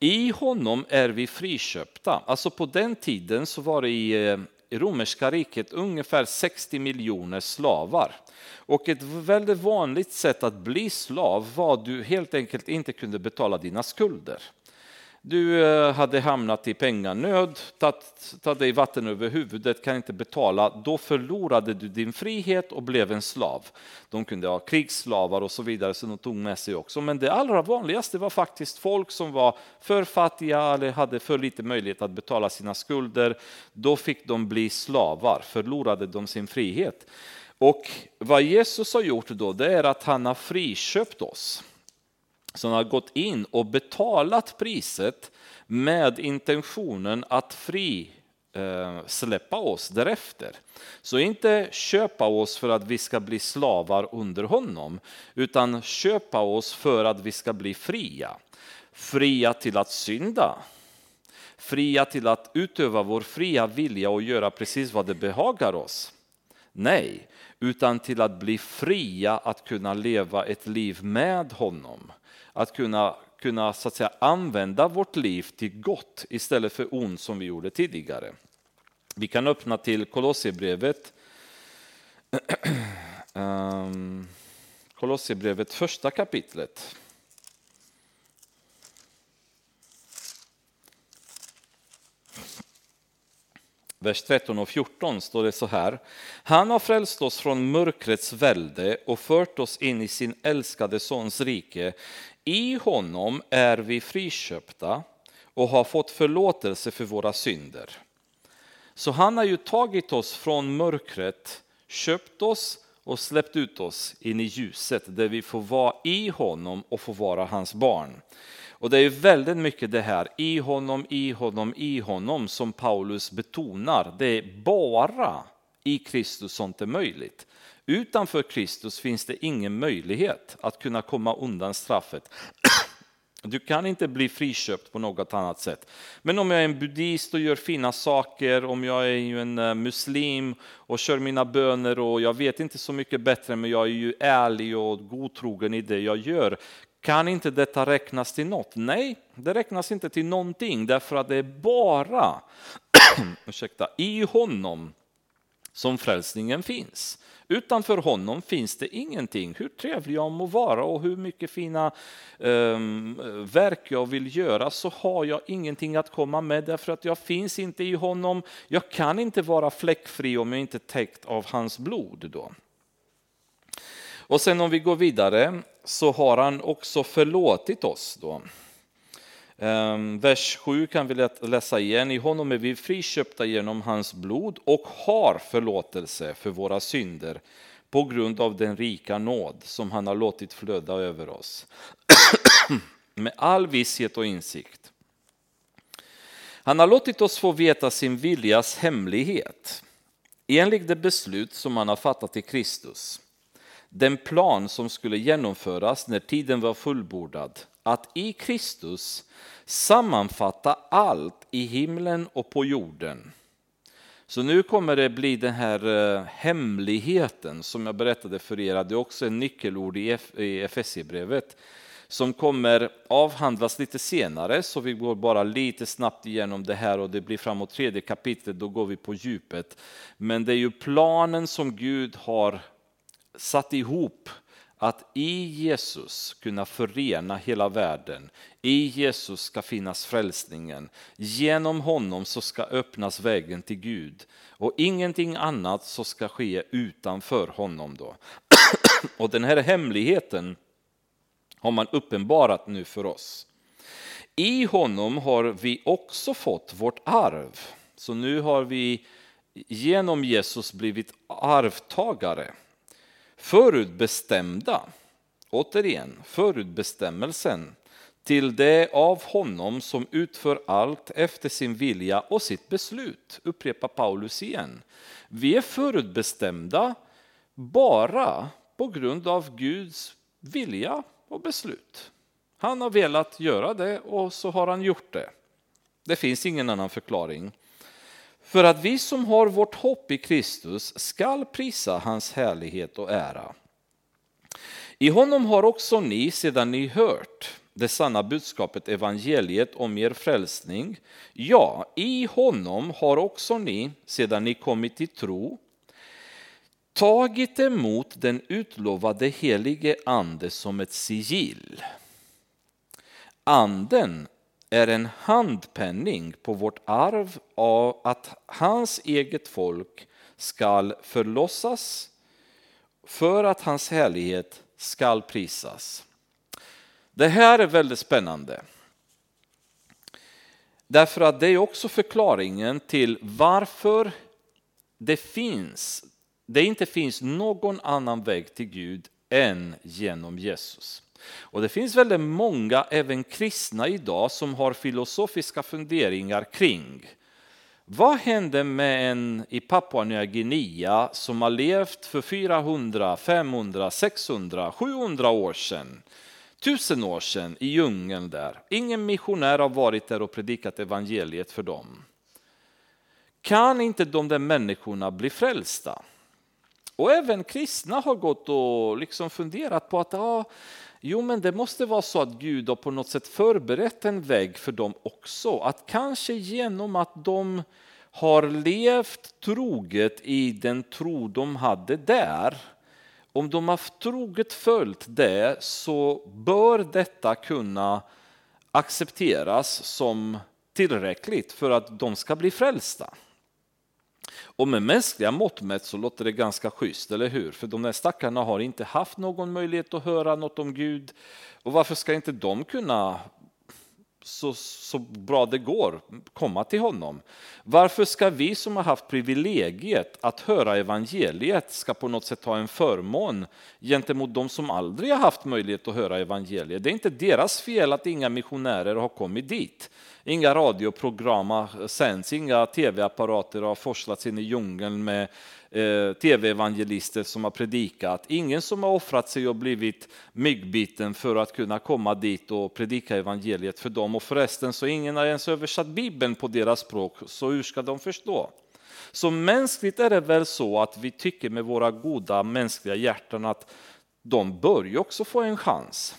I honom är vi friköpta. Alltså på den tiden så var det i eh, romerska riket ungefär 60 miljoner slavar. Och ett väldigt vanligt sätt att bli slav var att du helt enkelt inte kunde betala dina skulder. Du eh, hade hamnat i penganöd, tagit dig vatten över huvudet, kan inte betala. Då förlorade du din frihet och blev en slav. De kunde ha krigsslavar och så vidare som de tog med sig också. Men det allra vanligaste var faktiskt folk som var för fattiga eller hade för lite möjlighet att betala sina skulder. Då fick de bli slavar, förlorade de sin frihet. Och vad Jesus har gjort då, det är att han har friköpt oss som har gått in och betalat priset med intentionen att fri eh, släppa oss därefter. Så inte köpa oss för att vi ska bli slavar under honom, utan köpa oss för att vi ska bli fria. Fria till att synda, fria till att utöva vår fria vilja och göra precis vad det behagar oss. Nej, utan till att bli fria att kunna leva ett liv med honom att kunna, kunna så att säga, använda vårt liv till gott istället för ont som vi gjorde tidigare. Vi kan öppna till Kolosserbrevet. [clears throat] Ehm, Kolosserbrevet första kapitlet. vers 13 och 14 står det så här. Han har frälst oss från mörkrets välde och fört oss in i sin älskade sons rike. I honom är vi friköpta och har fått förlåtelse för våra synder. Så han har ju tagit oss från mörkret, köpt oss och släppt ut oss in i ljuset där vi får vara i honom och få vara hans barn. Och det är väldigt mycket det här i honom, i honom, i honom som Paulus betonar. Det är bara i Kristus sånt är möjligt. Utanför Kristus finns det ingen möjlighet att kunna komma undan straffet. [clears throat] Du kan inte bli friköpt på något annat sätt. Men om jag är en buddhist och gör fina saker, om jag är en eh, muslim och kör mina böner och jag vet inte så mycket bättre men jag är ju ärlig och godtrogen i det jag gör. Kan inte detta räknas till något? Nej, det räknas inte till någonting därför att det är bara [clears throat] ursäkta, i honom som frälsningen finns. Utanför honom finns det ingenting. Hur trevlig jag må vara och hur mycket fina um, verk jag vill göra så har jag ingenting att komma med därför att jag finns inte i honom. Jag kan inte vara fläckfri om jag inte är täckt av hans blod. Då. Och sen om vi går vidare så har han också förlåtit oss. Då. Ehm, vers 7 kan vi läsa igen. I honom är vi friköpta genom hans blod och har förlåtelse för våra synder på grund av den rika nåd som han har låtit flöda över oss. [clears throat] Med all visshet och insikt. Han har låtit oss få veta sin viljas hemlighet enligt det beslut som han har fattat i Kristus. Den plan som skulle genomföras när tiden var fullbordad att i Kristus sammanfatta allt i himlen och på jorden. Så nu kommer det bli den här eh, hemligheten som jag berättade för er, det är också en nyckelord i Efesierbrevet som kommer avhandlas lite senare, så vi går bara lite snabbt igenom det här och det blir framåt tredje kapitlet, då går vi på djupet. Men det är ju planen som Gud har satt ihop att i Jesus kunna förena hela världen. I Jesus ska finnas frälsningen. Genom honom så ska öppnas vägen till Gud. Och ingenting annat så ska ske utanför honom. Då. [clears throat] Och den här hemligheten har man uppenbarat nu för oss. I honom har vi också fått vårt arv. Så nu har vi genom Jesus blivit arvtagare förutbestämda, återigen förutbestämmelsen till det av honom som utför allt efter sin vilja och sitt beslut, upprepar Paulus igen. Vi är förutbestämda bara på grund av Guds vilja och beslut. Han har velat göra det och så har han gjort det. Det finns ingen annan förklaring. För att vi som har vårt hopp i Kristus skall prisa hans härlighet och ära. I honom har också ni, sedan ni hört det sanna budskapet, evangeliet om er frälsning, ja, i honom har också ni, sedan ni kommit till tro, tagit emot den utlovade helige ande som ett sigill. Anden är en handpenning på vårt arv av att hans eget folk skall förlossas för att hans härlighet skall prisas. Det här är väldigt spännande. Därför att det är också förklaringen till varför det finns, det inte finns någon annan väg till Gud än genom Jesus. Och det finns väldigt många, även kristna idag, som har filosofiska funderingar kring vad hände med en i Papua Nya Guinea som har levt för 400, 500, 600, 700 år sedan? Tusen år sedan i djungeln där. Ingen missionär har varit där och predikat evangeliet för dem. Kan inte de där människorna bli frälsta? Och även kristna har gått och liksom funderat på att ah, Jo, men det måste vara så att Gud har på något sätt förberett en väg för dem också. Att kanske genom att de har levt troget i den tro de hade där, om de har troget följt det så bör detta kunna accepteras som tillräckligt för att de ska bli frälsta. Och med mänskliga mått mätt så låter det ganska schysst, eller hur? För de där stackarna har inte haft någon möjlighet att höra något om Gud. Och varför ska inte de kunna så, så bra det går komma till honom. Varför ska vi som har haft privilegiet att höra evangeliet ska på något sätt ha en förmån gentemot de som aldrig har haft möjlighet att höra evangeliet? Det är inte deras fel att inga missionärer har kommit dit. Inga radioprogram sänds, inga tv-apparater har forslats in i djungeln med eh, tv-evangelister som har predikat. Ingen som har offrat sig och blivit myggbiten för att kunna komma dit och predika evangeliet för dem. Och förresten så ingen har ens översatt Bibeln på deras språk, så hur ska de förstå? Så mänskligt är det väl så att vi tycker med våra goda mänskliga hjärtan att de bör ju också få en chans.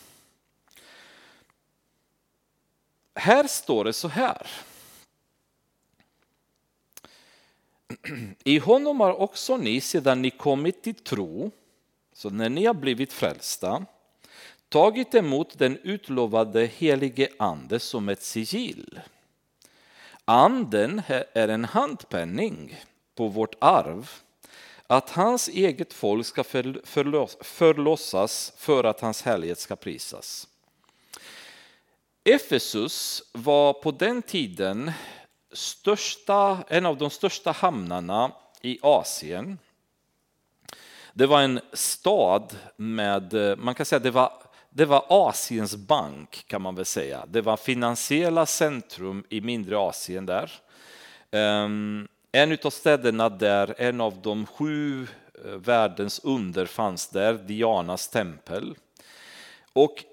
Här står det så här. I honom har också ni sedan ni kommit till tro, så när ni har blivit frälsta, tagit emot den utlovade helige ande som ett sigill. Anden är en handpenning på vårt arv, att hans eget folk ska förlossas för att hans härlighet ska prisas. Efesus var på den tiden största, en av de största hamnarna i Asien. Det var en stad med, man kan säga det var, det var Asiens bank kan man väl säga. Det var finansiella centrum i mindre Asien där. Ehm, en av städerna där, en av de sju eh, världens under fanns där, Dianas tempel. Och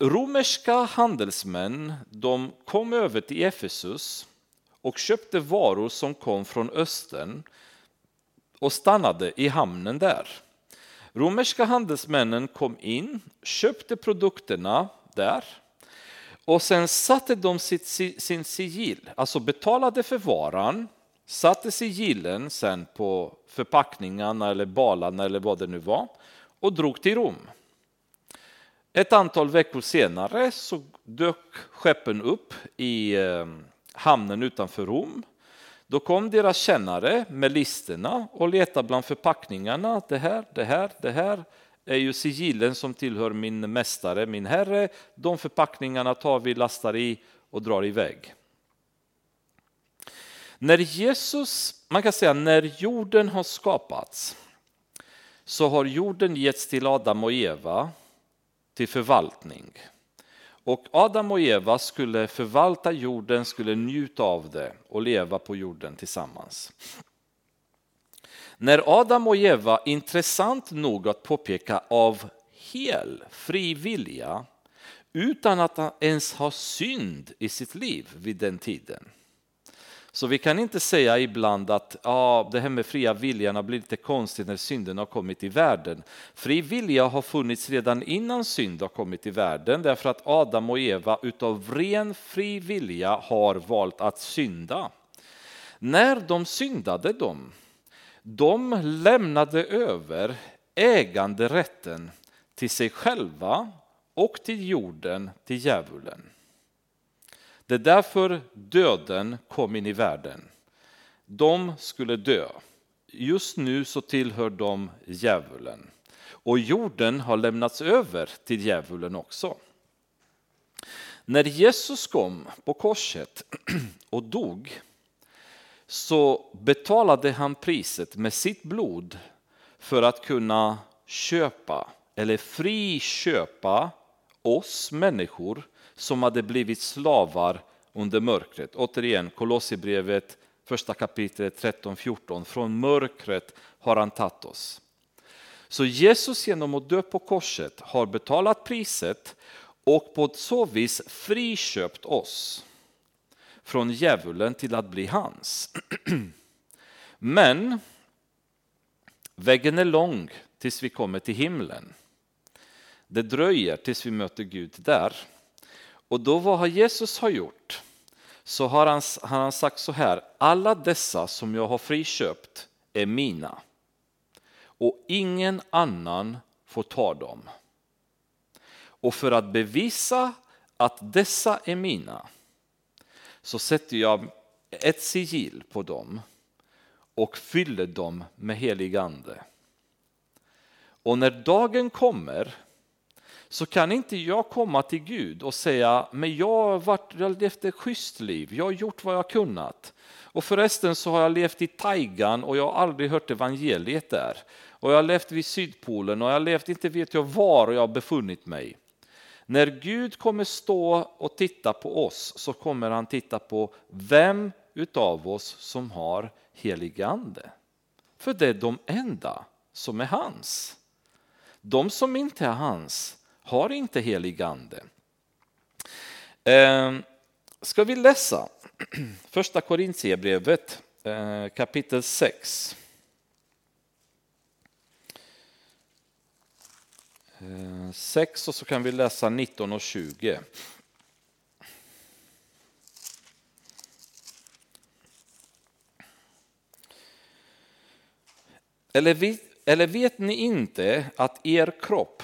romerska handelsmän de kom över till Efesus och köpte varor som kom från östern och stannade i hamnen där. Romerska handelsmännen kom in, köpte produkterna där och sen satte de sitt, sin sigill, alltså betalade för varan, satte sigillen sen på förpackningarna eller balarna eller vad det nu var och drog till Rom. Ett antal veckor senare så dök skeppen upp i ehm, hamnen utanför Rom. Då kom deras kännare med listorna och letade bland förpackningarna. Det här, det här, det här är ju sigillen som tillhör min mästare, min herre. De förpackningarna tar vi, lastar i och drar iväg. När Jesus, man kan säga när jorden har skapats så har jorden getts till Adam och Eva till förvaltning. Och Adam och Eva skulle förvalta jorden, skulle njuta av det och leva på jorden tillsammans. När Adam och Eva, intressant nog att påpeka, av hel fri vilja utan att ens ha synd i sitt liv vid den tiden så vi kan inte säga ibland att ah, det här med fria viljan har blivit lite konstigt när synden har kommit i världen. Fri vilja har funnits redan innan synd har kommit i världen därför att Adam och Eva utav ren fri vilja har valt att synda. När de syndade de, de lämnade över äganderätten till sig själva och till jorden till djävulen. Det är därför döden kom in i världen. De skulle dö. Just nu så tillhör de djävulen. Och jorden har lämnats över till djävulen också. När Jesus kom på korset [clears throat] och dog så betalade han priset med sitt blod för att kunna köpa eller friköpa oss människor som hade blivit slavar under mörkret. Återigen Kolosserbrevet första kapitlet 13-14. Från mörkret har han tagit oss. Så Jesus genom att dö på korset har betalat priset och på så vis friköpt oss från djävulen till att bli hans. [clears throat] Men vägen är lång tills vi kommer till himlen. Det dröjer tills vi möter Gud där. Och då vad Jesus har gjort så har han, han har sagt så här, alla dessa som jag har friköpt är mina och ingen annan får ta dem. Och för att bevisa att dessa är mina så sätter jag ett sigill på dem och fyller dem med helig ande. Och när dagen kommer så kan inte jag komma till Gud och säga, men jag har, varit, jag har levt ett schysst liv, jag har gjort vad jag kunnat. Och förresten så har jag levt i taigan och jag har aldrig hört evangeliet där. Och jag har levt vid Sydpolen och jag har levt inte vet jag var jag har befunnit mig. När Gud kommer stå och titta på oss så kommer han titta på vem utav oss som har helig ande. för det är de enda som är hans. De som inte är hans har inte helig ande. Ehm, ska vi läsa [clears throat] första Korintierbrevet eh, kapitel 6. Sex ehm, 6 och så kan vi läsa 19 och 20. Eller eller vet ni inte att er kropp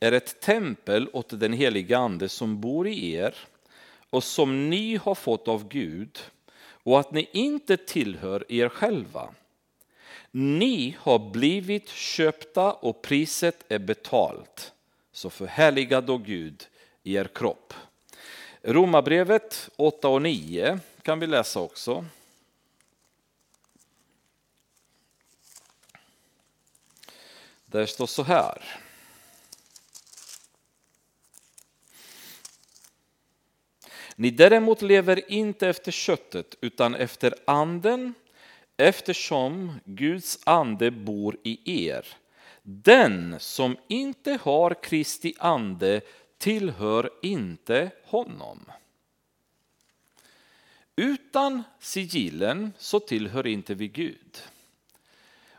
är ett tempel åt den helige Ande som bor i er och som ni har fått av Gud och att ni inte tillhör er själva. Ni har blivit köpta och priset är betalt. Så förhärliga då Gud i er kropp. Romarbrevet 8 och 9 kan vi läsa också. Där står så här. Ni däremot lever inte efter köttet utan efter anden eftersom Guds ande bor i er. Den som inte har Kristi ande tillhör inte honom. Utan sigillen så tillhör inte vi Gud.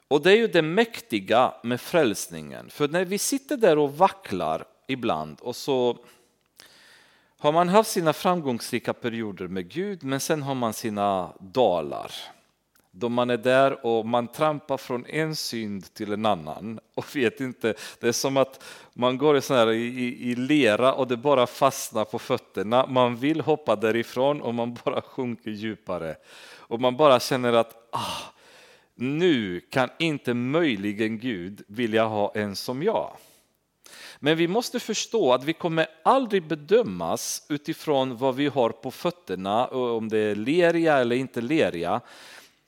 Och det är ju det mäktiga med frälsningen. För när vi sitter där och vacklar ibland och så har man haft sina framgångsrika perioder med Gud men sen har man sina dalar. Då man är där och man trampar från en synd till en annan [laughs] och vet inte. Det är som att man går i, sån här, i, i lera och det bara fastnar på fötterna. Man vill hoppa därifrån och man bara [laughs] sjunker djupare. Och man bara känner att ah, nu kan inte möjligen Gud vilja ha en som jag. Men vi måste förstå att vi kommer aldrig bedömas utifrån vad vi har på fötterna, om det är leriga eller inte leriga.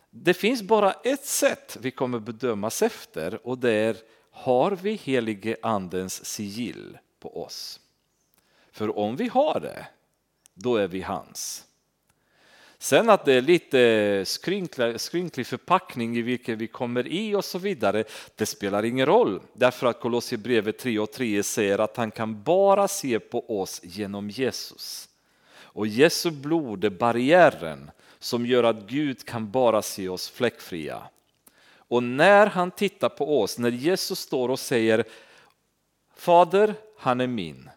Det finns bara ett sätt vi kommer bedömas efter och det är har vi helige andens sigill på oss? För om vi har det, då är vi hans. Sen att det är lite skrynklig, skrynklig förpackning i vilken vi kommer i och så vidare, det spelar ingen roll. Därför att Kolosserbrevet 3 och 3 säger att han kan bara se på oss genom Jesus. Och Jesu blod är barriären som gör att Gud kan bara se oss fläckfria. Och när han tittar på oss, när Jesus står och säger Fader, han är min,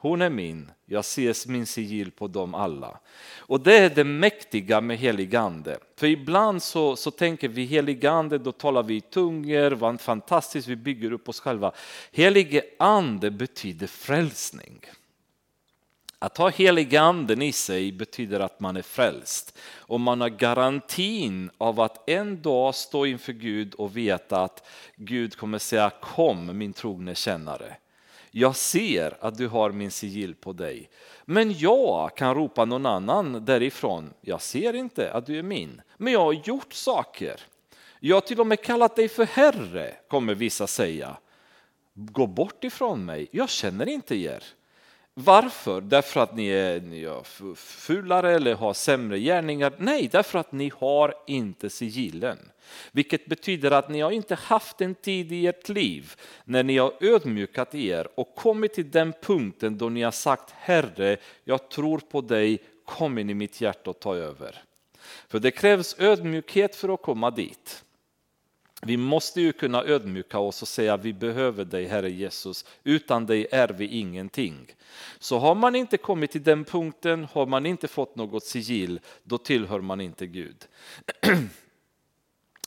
hon är min, jag ser min sigill på dem alla. Och det är det mäktiga med heligande. För ibland så, så tänker vi heligande, då talar vi i tungor, vad fantastiskt, vi bygger upp oss själva. Helige ande betyder frälsning. Att ha heliganden i sig betyder att man är frälst. Och man har garantin av att en dag stå inför Gud och veta att Gud kommer säga kom min trogne kännare. Jag ser att du har min sigill på dig. Men jag kan ropa någon annan därifrån. Jag ser inte att du är min, men jag har gjort saker. Jag har till och med kallat dig för Herre, kommer vissa säga. Gå bort ifrån mig, jag känner inte er. Varför? Därför att ni är, ni är fulare eller har sämre gärningar? Nej, därför att ni har inte sigillen. Vilket betyder att ni har inte haft en tid i ert liv när ni har ödmjukat er och kommit till den punkten då ni har sagt Herre, jag tror på dig, kom in i mitt hjärta och ta över. För det krävs ödmjukhet för att komma dit. Vi måste ju kunna ödmjuka oss och säga vi behöver dig Herre Jesus, utan dig är vi ingenting. Så har man inte kommit till den punkten, har man inte fått något sigill, då tillhör man inte Gud. [clears throat]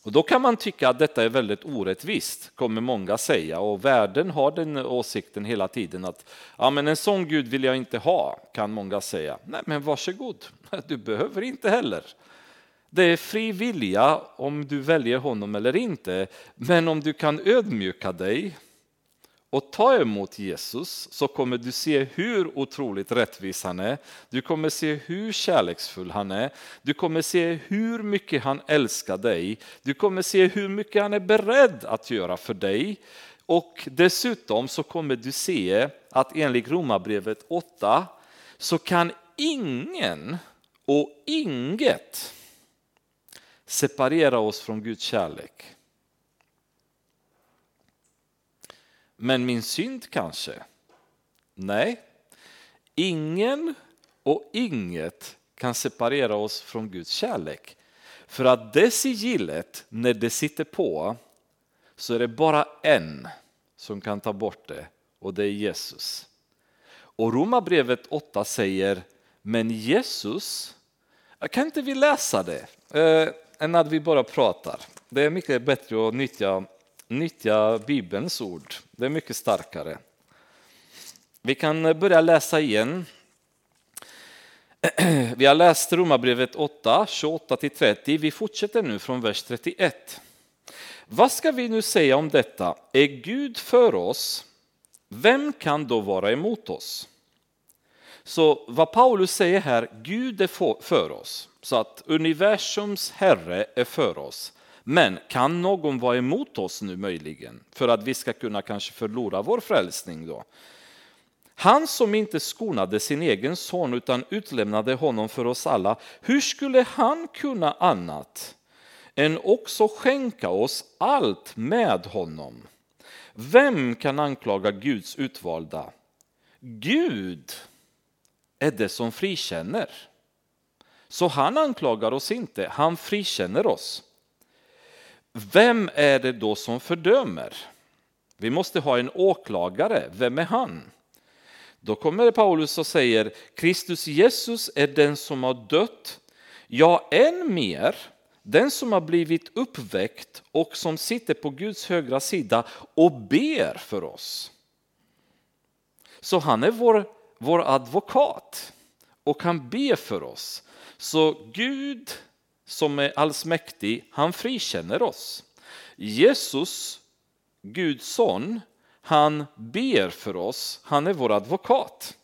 Och då kan man tycka att detta är väldigt orättvist, kommer många säga. Och världen har den åsikten hela tiden att ja, men en sån Gud vill jag inte ha, kan många säga. Nej, men varsågod, [laughs] du behöver inte heller. Det är fri vilja om du väljer honom eller inte. Men om du kan ödmjuka dig och ta emot Jesus så kommer du se hur otroligt rättvis han är. Du kommer se hur kärleksfull han är. Du kommer se hur mycket han älskar dig. Du kommer se hur mycket han är beredd att göra för dig. Och dessutom så kommer du se att enligt Romarbrevet 8 så kan ingen och inget separera oss från Guds kärlek. Men min synd kanske? Nej, ingen och inget kan separera oss från Guds kärlek. För att det sigillet, när det sitter på, så är det bara en som kan ta bort det och det är Jesus. Och Romarbrevet 8 säger, men Jesus, kan inte vi läsa det? Eh, än att vi bara pratar. Det är mycket bättre att nyttja, nyttja Bibelns ord. Det är mycket starkare. Vi kan börja läsa igen. [clears throat] Vi har läst Romarbrevet 8, 28-30. Vi fortsätter nu från vers 31. Vad ska vi nu säga om detta? Är Gud för oss? Vem kan då vara emot oss? Så vad Paulus säger här, Gud är för oss. Så att universums herre är för oss. Men kan någon vara emot oss nu möjligen? För att vi ska kunna kanske förlora vår frälsning då? Han som inte skonade sin egen son utan utlämnade honom för oss alla, hur skulle han kunna annat än också skänka oss allt med honom? Vem kan anklaga Guds utvalda? Gud är det som frikänner. Så han anklagar oss inte, han frikänner oss. Vem är det då som fördömer? Vi måste ha en åklagare, vem är han? Då kommer Paulus och säger Kristus Jesus är den som har dött, ja än mer den som har blivit uppväckt och som sitter på Guds högra sida och ber för oss. Så han är vår, vår advokat och han ber för oss. Så Gud som är allsmäktig, han frikänner oss. Jesus, Guds son, han ber för oss, han är vår advokat.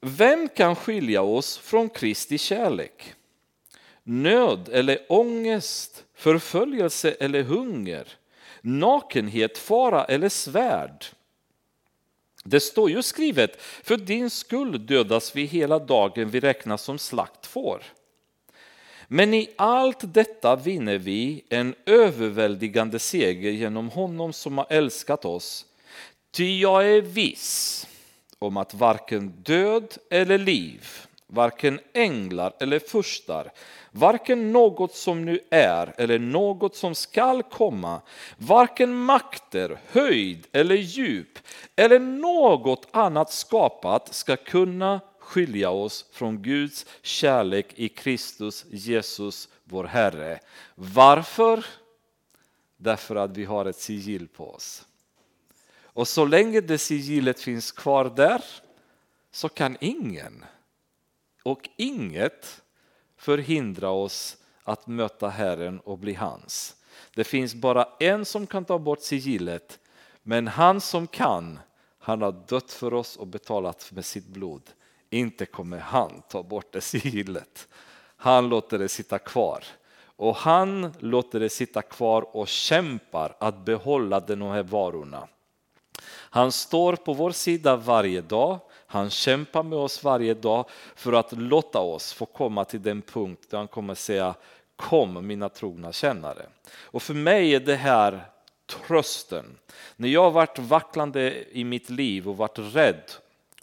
Vem kan skilja oss från Kristi kärlek? Nöd eller ångest, förföljelse eller hunger, nakenhet, fara eller svärd. Det står ju skrivet, för din skull dödas vi hela dagen, vi räknas som slaktfår. Men i allt detta vinner vi en överväldigande seger genom honom som har älskat oss. Ty jag är viss om att varken död eller liv, varken änglar eller furstar, varken något som nu är eller något som skall komma, varken makter, höjd eller djup eller något annat skapat ska kunna skilja oss från Guds kärlek i Kristus Jesus, vår Herre. Varför? Därför att vi har ett sigill på oss. Och så länge det sigillet finns kvar där så kan ingen och inget förhindra oss att möta Herren och bli hans. Det finns bara en som kan ta bort sigillet, men han som kan, han har dött för oss och betalat med sitt blod. Inte kommer han ta bort det sigillet. Han låter det sitta kvar. Och han låter det sitta kvar och kämpar att behålla de här varorna. Han står på vår sida varje dag. Han kämpar med oss varje dag för att låta oss få komma till den punkt där han kommer säga Kom mina trogna kännare. Och för mig är det här trösten. När jag varit vacklande i mitt liv och varit rädd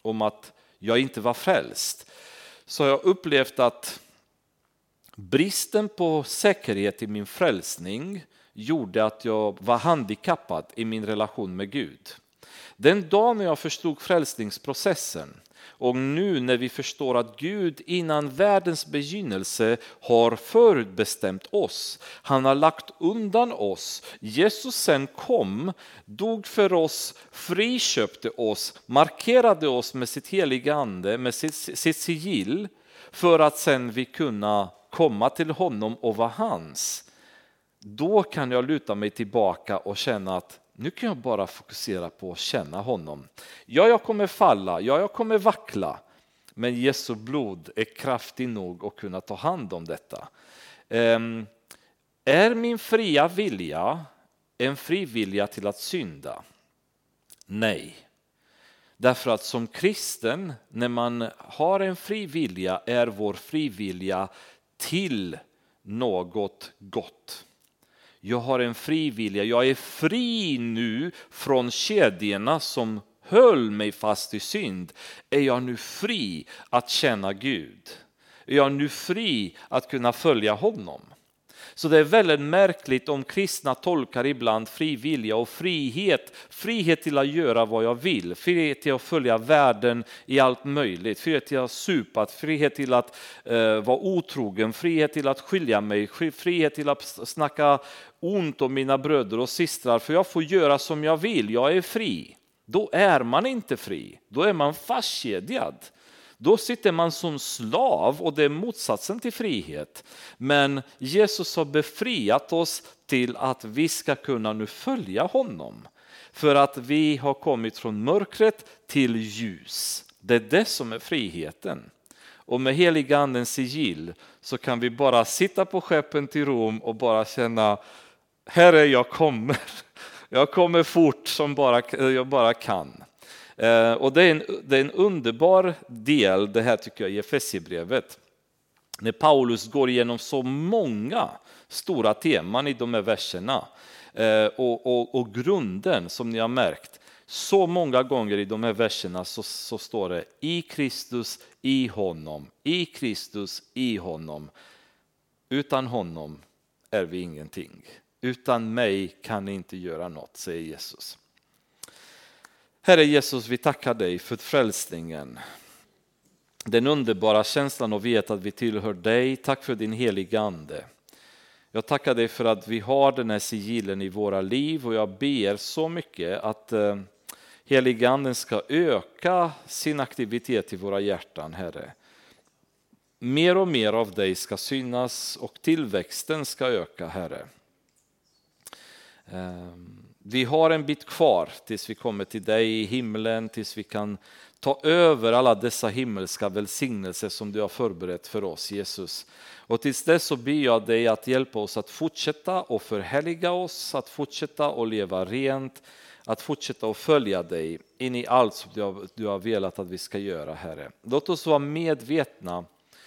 om att jag inte var frälst så har jag upplevt att bristen på säkerhet i min frälsning gjorde att jag var handikappad i min relation med Gud. Den dagen jag förstod frälsningsprocessen och nu när vi förstår att Gud innan världens begynnelse har förutbestämt oss. Han har lagt undan oss. Jesus sen kom, dog för oss, friköpte oss, markerade oss med sitt heliga ande, med sitt, sitt sigill för att sen vi kunna komma till honom och vara hans. Då kan jag luta mig tillbaka och känna att nu kan jag bara fokusera på att känna honom. Ja, jag kommer falla, ja, jag kommer vackla. Men Jesu blod är kraftig nog att kunna ta hand om detta. Um, är min fria vilja en fri vilja till att synda? Nej. Därför att som kristen, när man har en fri vilja, är vår fri vilja till något gott. Jag har en fri vilja. Jag är fri nu från kedjorna som höll mig fast i synd. Är jag nu fri att känna Gud? Är jag nu fri att kunna följa honom? Så det är väldigt märkligt om kristna tolkar ibland fri vilja och frihet. Frihet till att göra vad jag vill, frihet till att följa världen i allt möjligt, frihet till att supa, frihet till att eh, vara otrogen, frihet till att skilja mig, frihet till att snacka ont om mina bröder och systrar för jag får göra som jag vill, jag är fri. Då är man inte fri, då är man fastkedjad. Då sitter man som slav och det är motsatsen till frihet. Men Jesus har befriat oss till att vi ska kunna nu följa honom. För att vi har kommit från mörkret till ljus. Det är det som är friheten. Och med heliga andens sigill så kan vi bara sitta på skeppen till Rom och bara känna Herre, jag kommer. Jag kommer fort som bara, jag bara kan. Eh, och det är, en, det är en underbar del det här tycker jag i Efesierbrevet. När Paulus går igenom så många stora teman i de här verserna. Eh, och, och, och grunden som ni har märkt, så många gånger i de här verserna så, så, står det i Kristus, i honom, i Kristus, i honom. Utan honom är vi ingenting. Utan mig kan ni inte göra något, säger Jesus. Herre Jesus, vi tackar dig för frälsningen. Den underbara känslan att veta att vi tillhör dig. Tack för din heliga Ande. Jag tackar dig för att vi har den här sigillen i våra liv och jag ber så mycket att eh, heliga Anden ska öka sin aktivitet i våra hjärtan, Herre. Mer och mer av dig ska synas och tillväxten ska öka, Herre. Um, vi har en bit kvar tills vi kommer till dig i himlen, tills vi kan ta över alla dessa himmelska välsignelser som du har förberett för oss, Jesus. Och tills dess så ber jag dig att hjälpa oss att fortsätta och förhärliga oss, att fortsätta och leva rent, att fortsätta och följa dig in i allt som du har, du har velat att vi ska göra, Herre. Låt oss vara medvetna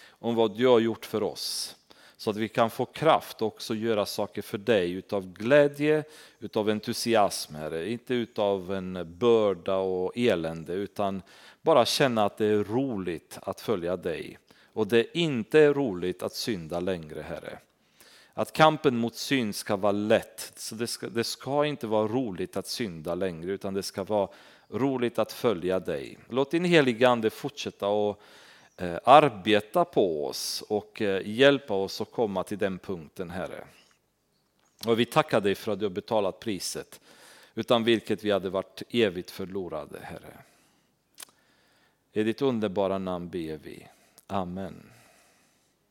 om vad du har gjort för oss så att vi kan få kraft också göra saker för dig utav glädje, utav entusiasm, Herre. Inte utav en börda och elände, utan bara känna att det är roligt att följa dig. Och det inte är roligt att synda längre, Herre. Att kampen mot synd ska vara lätt. Så det ska, det ska inte vara roligt att synda längre, utan det ska vara roligt att följa dig. Låt din heliga Ande fortsätta Eh, arbeta på oss och eh, hjälpa oss att komma till den punkten, Herre. Och vi tackar dig för att du har betalat priset, utan vilket vi hade varit evigt förlorade, Herre. I ditt underbara namn ber vi. Amen.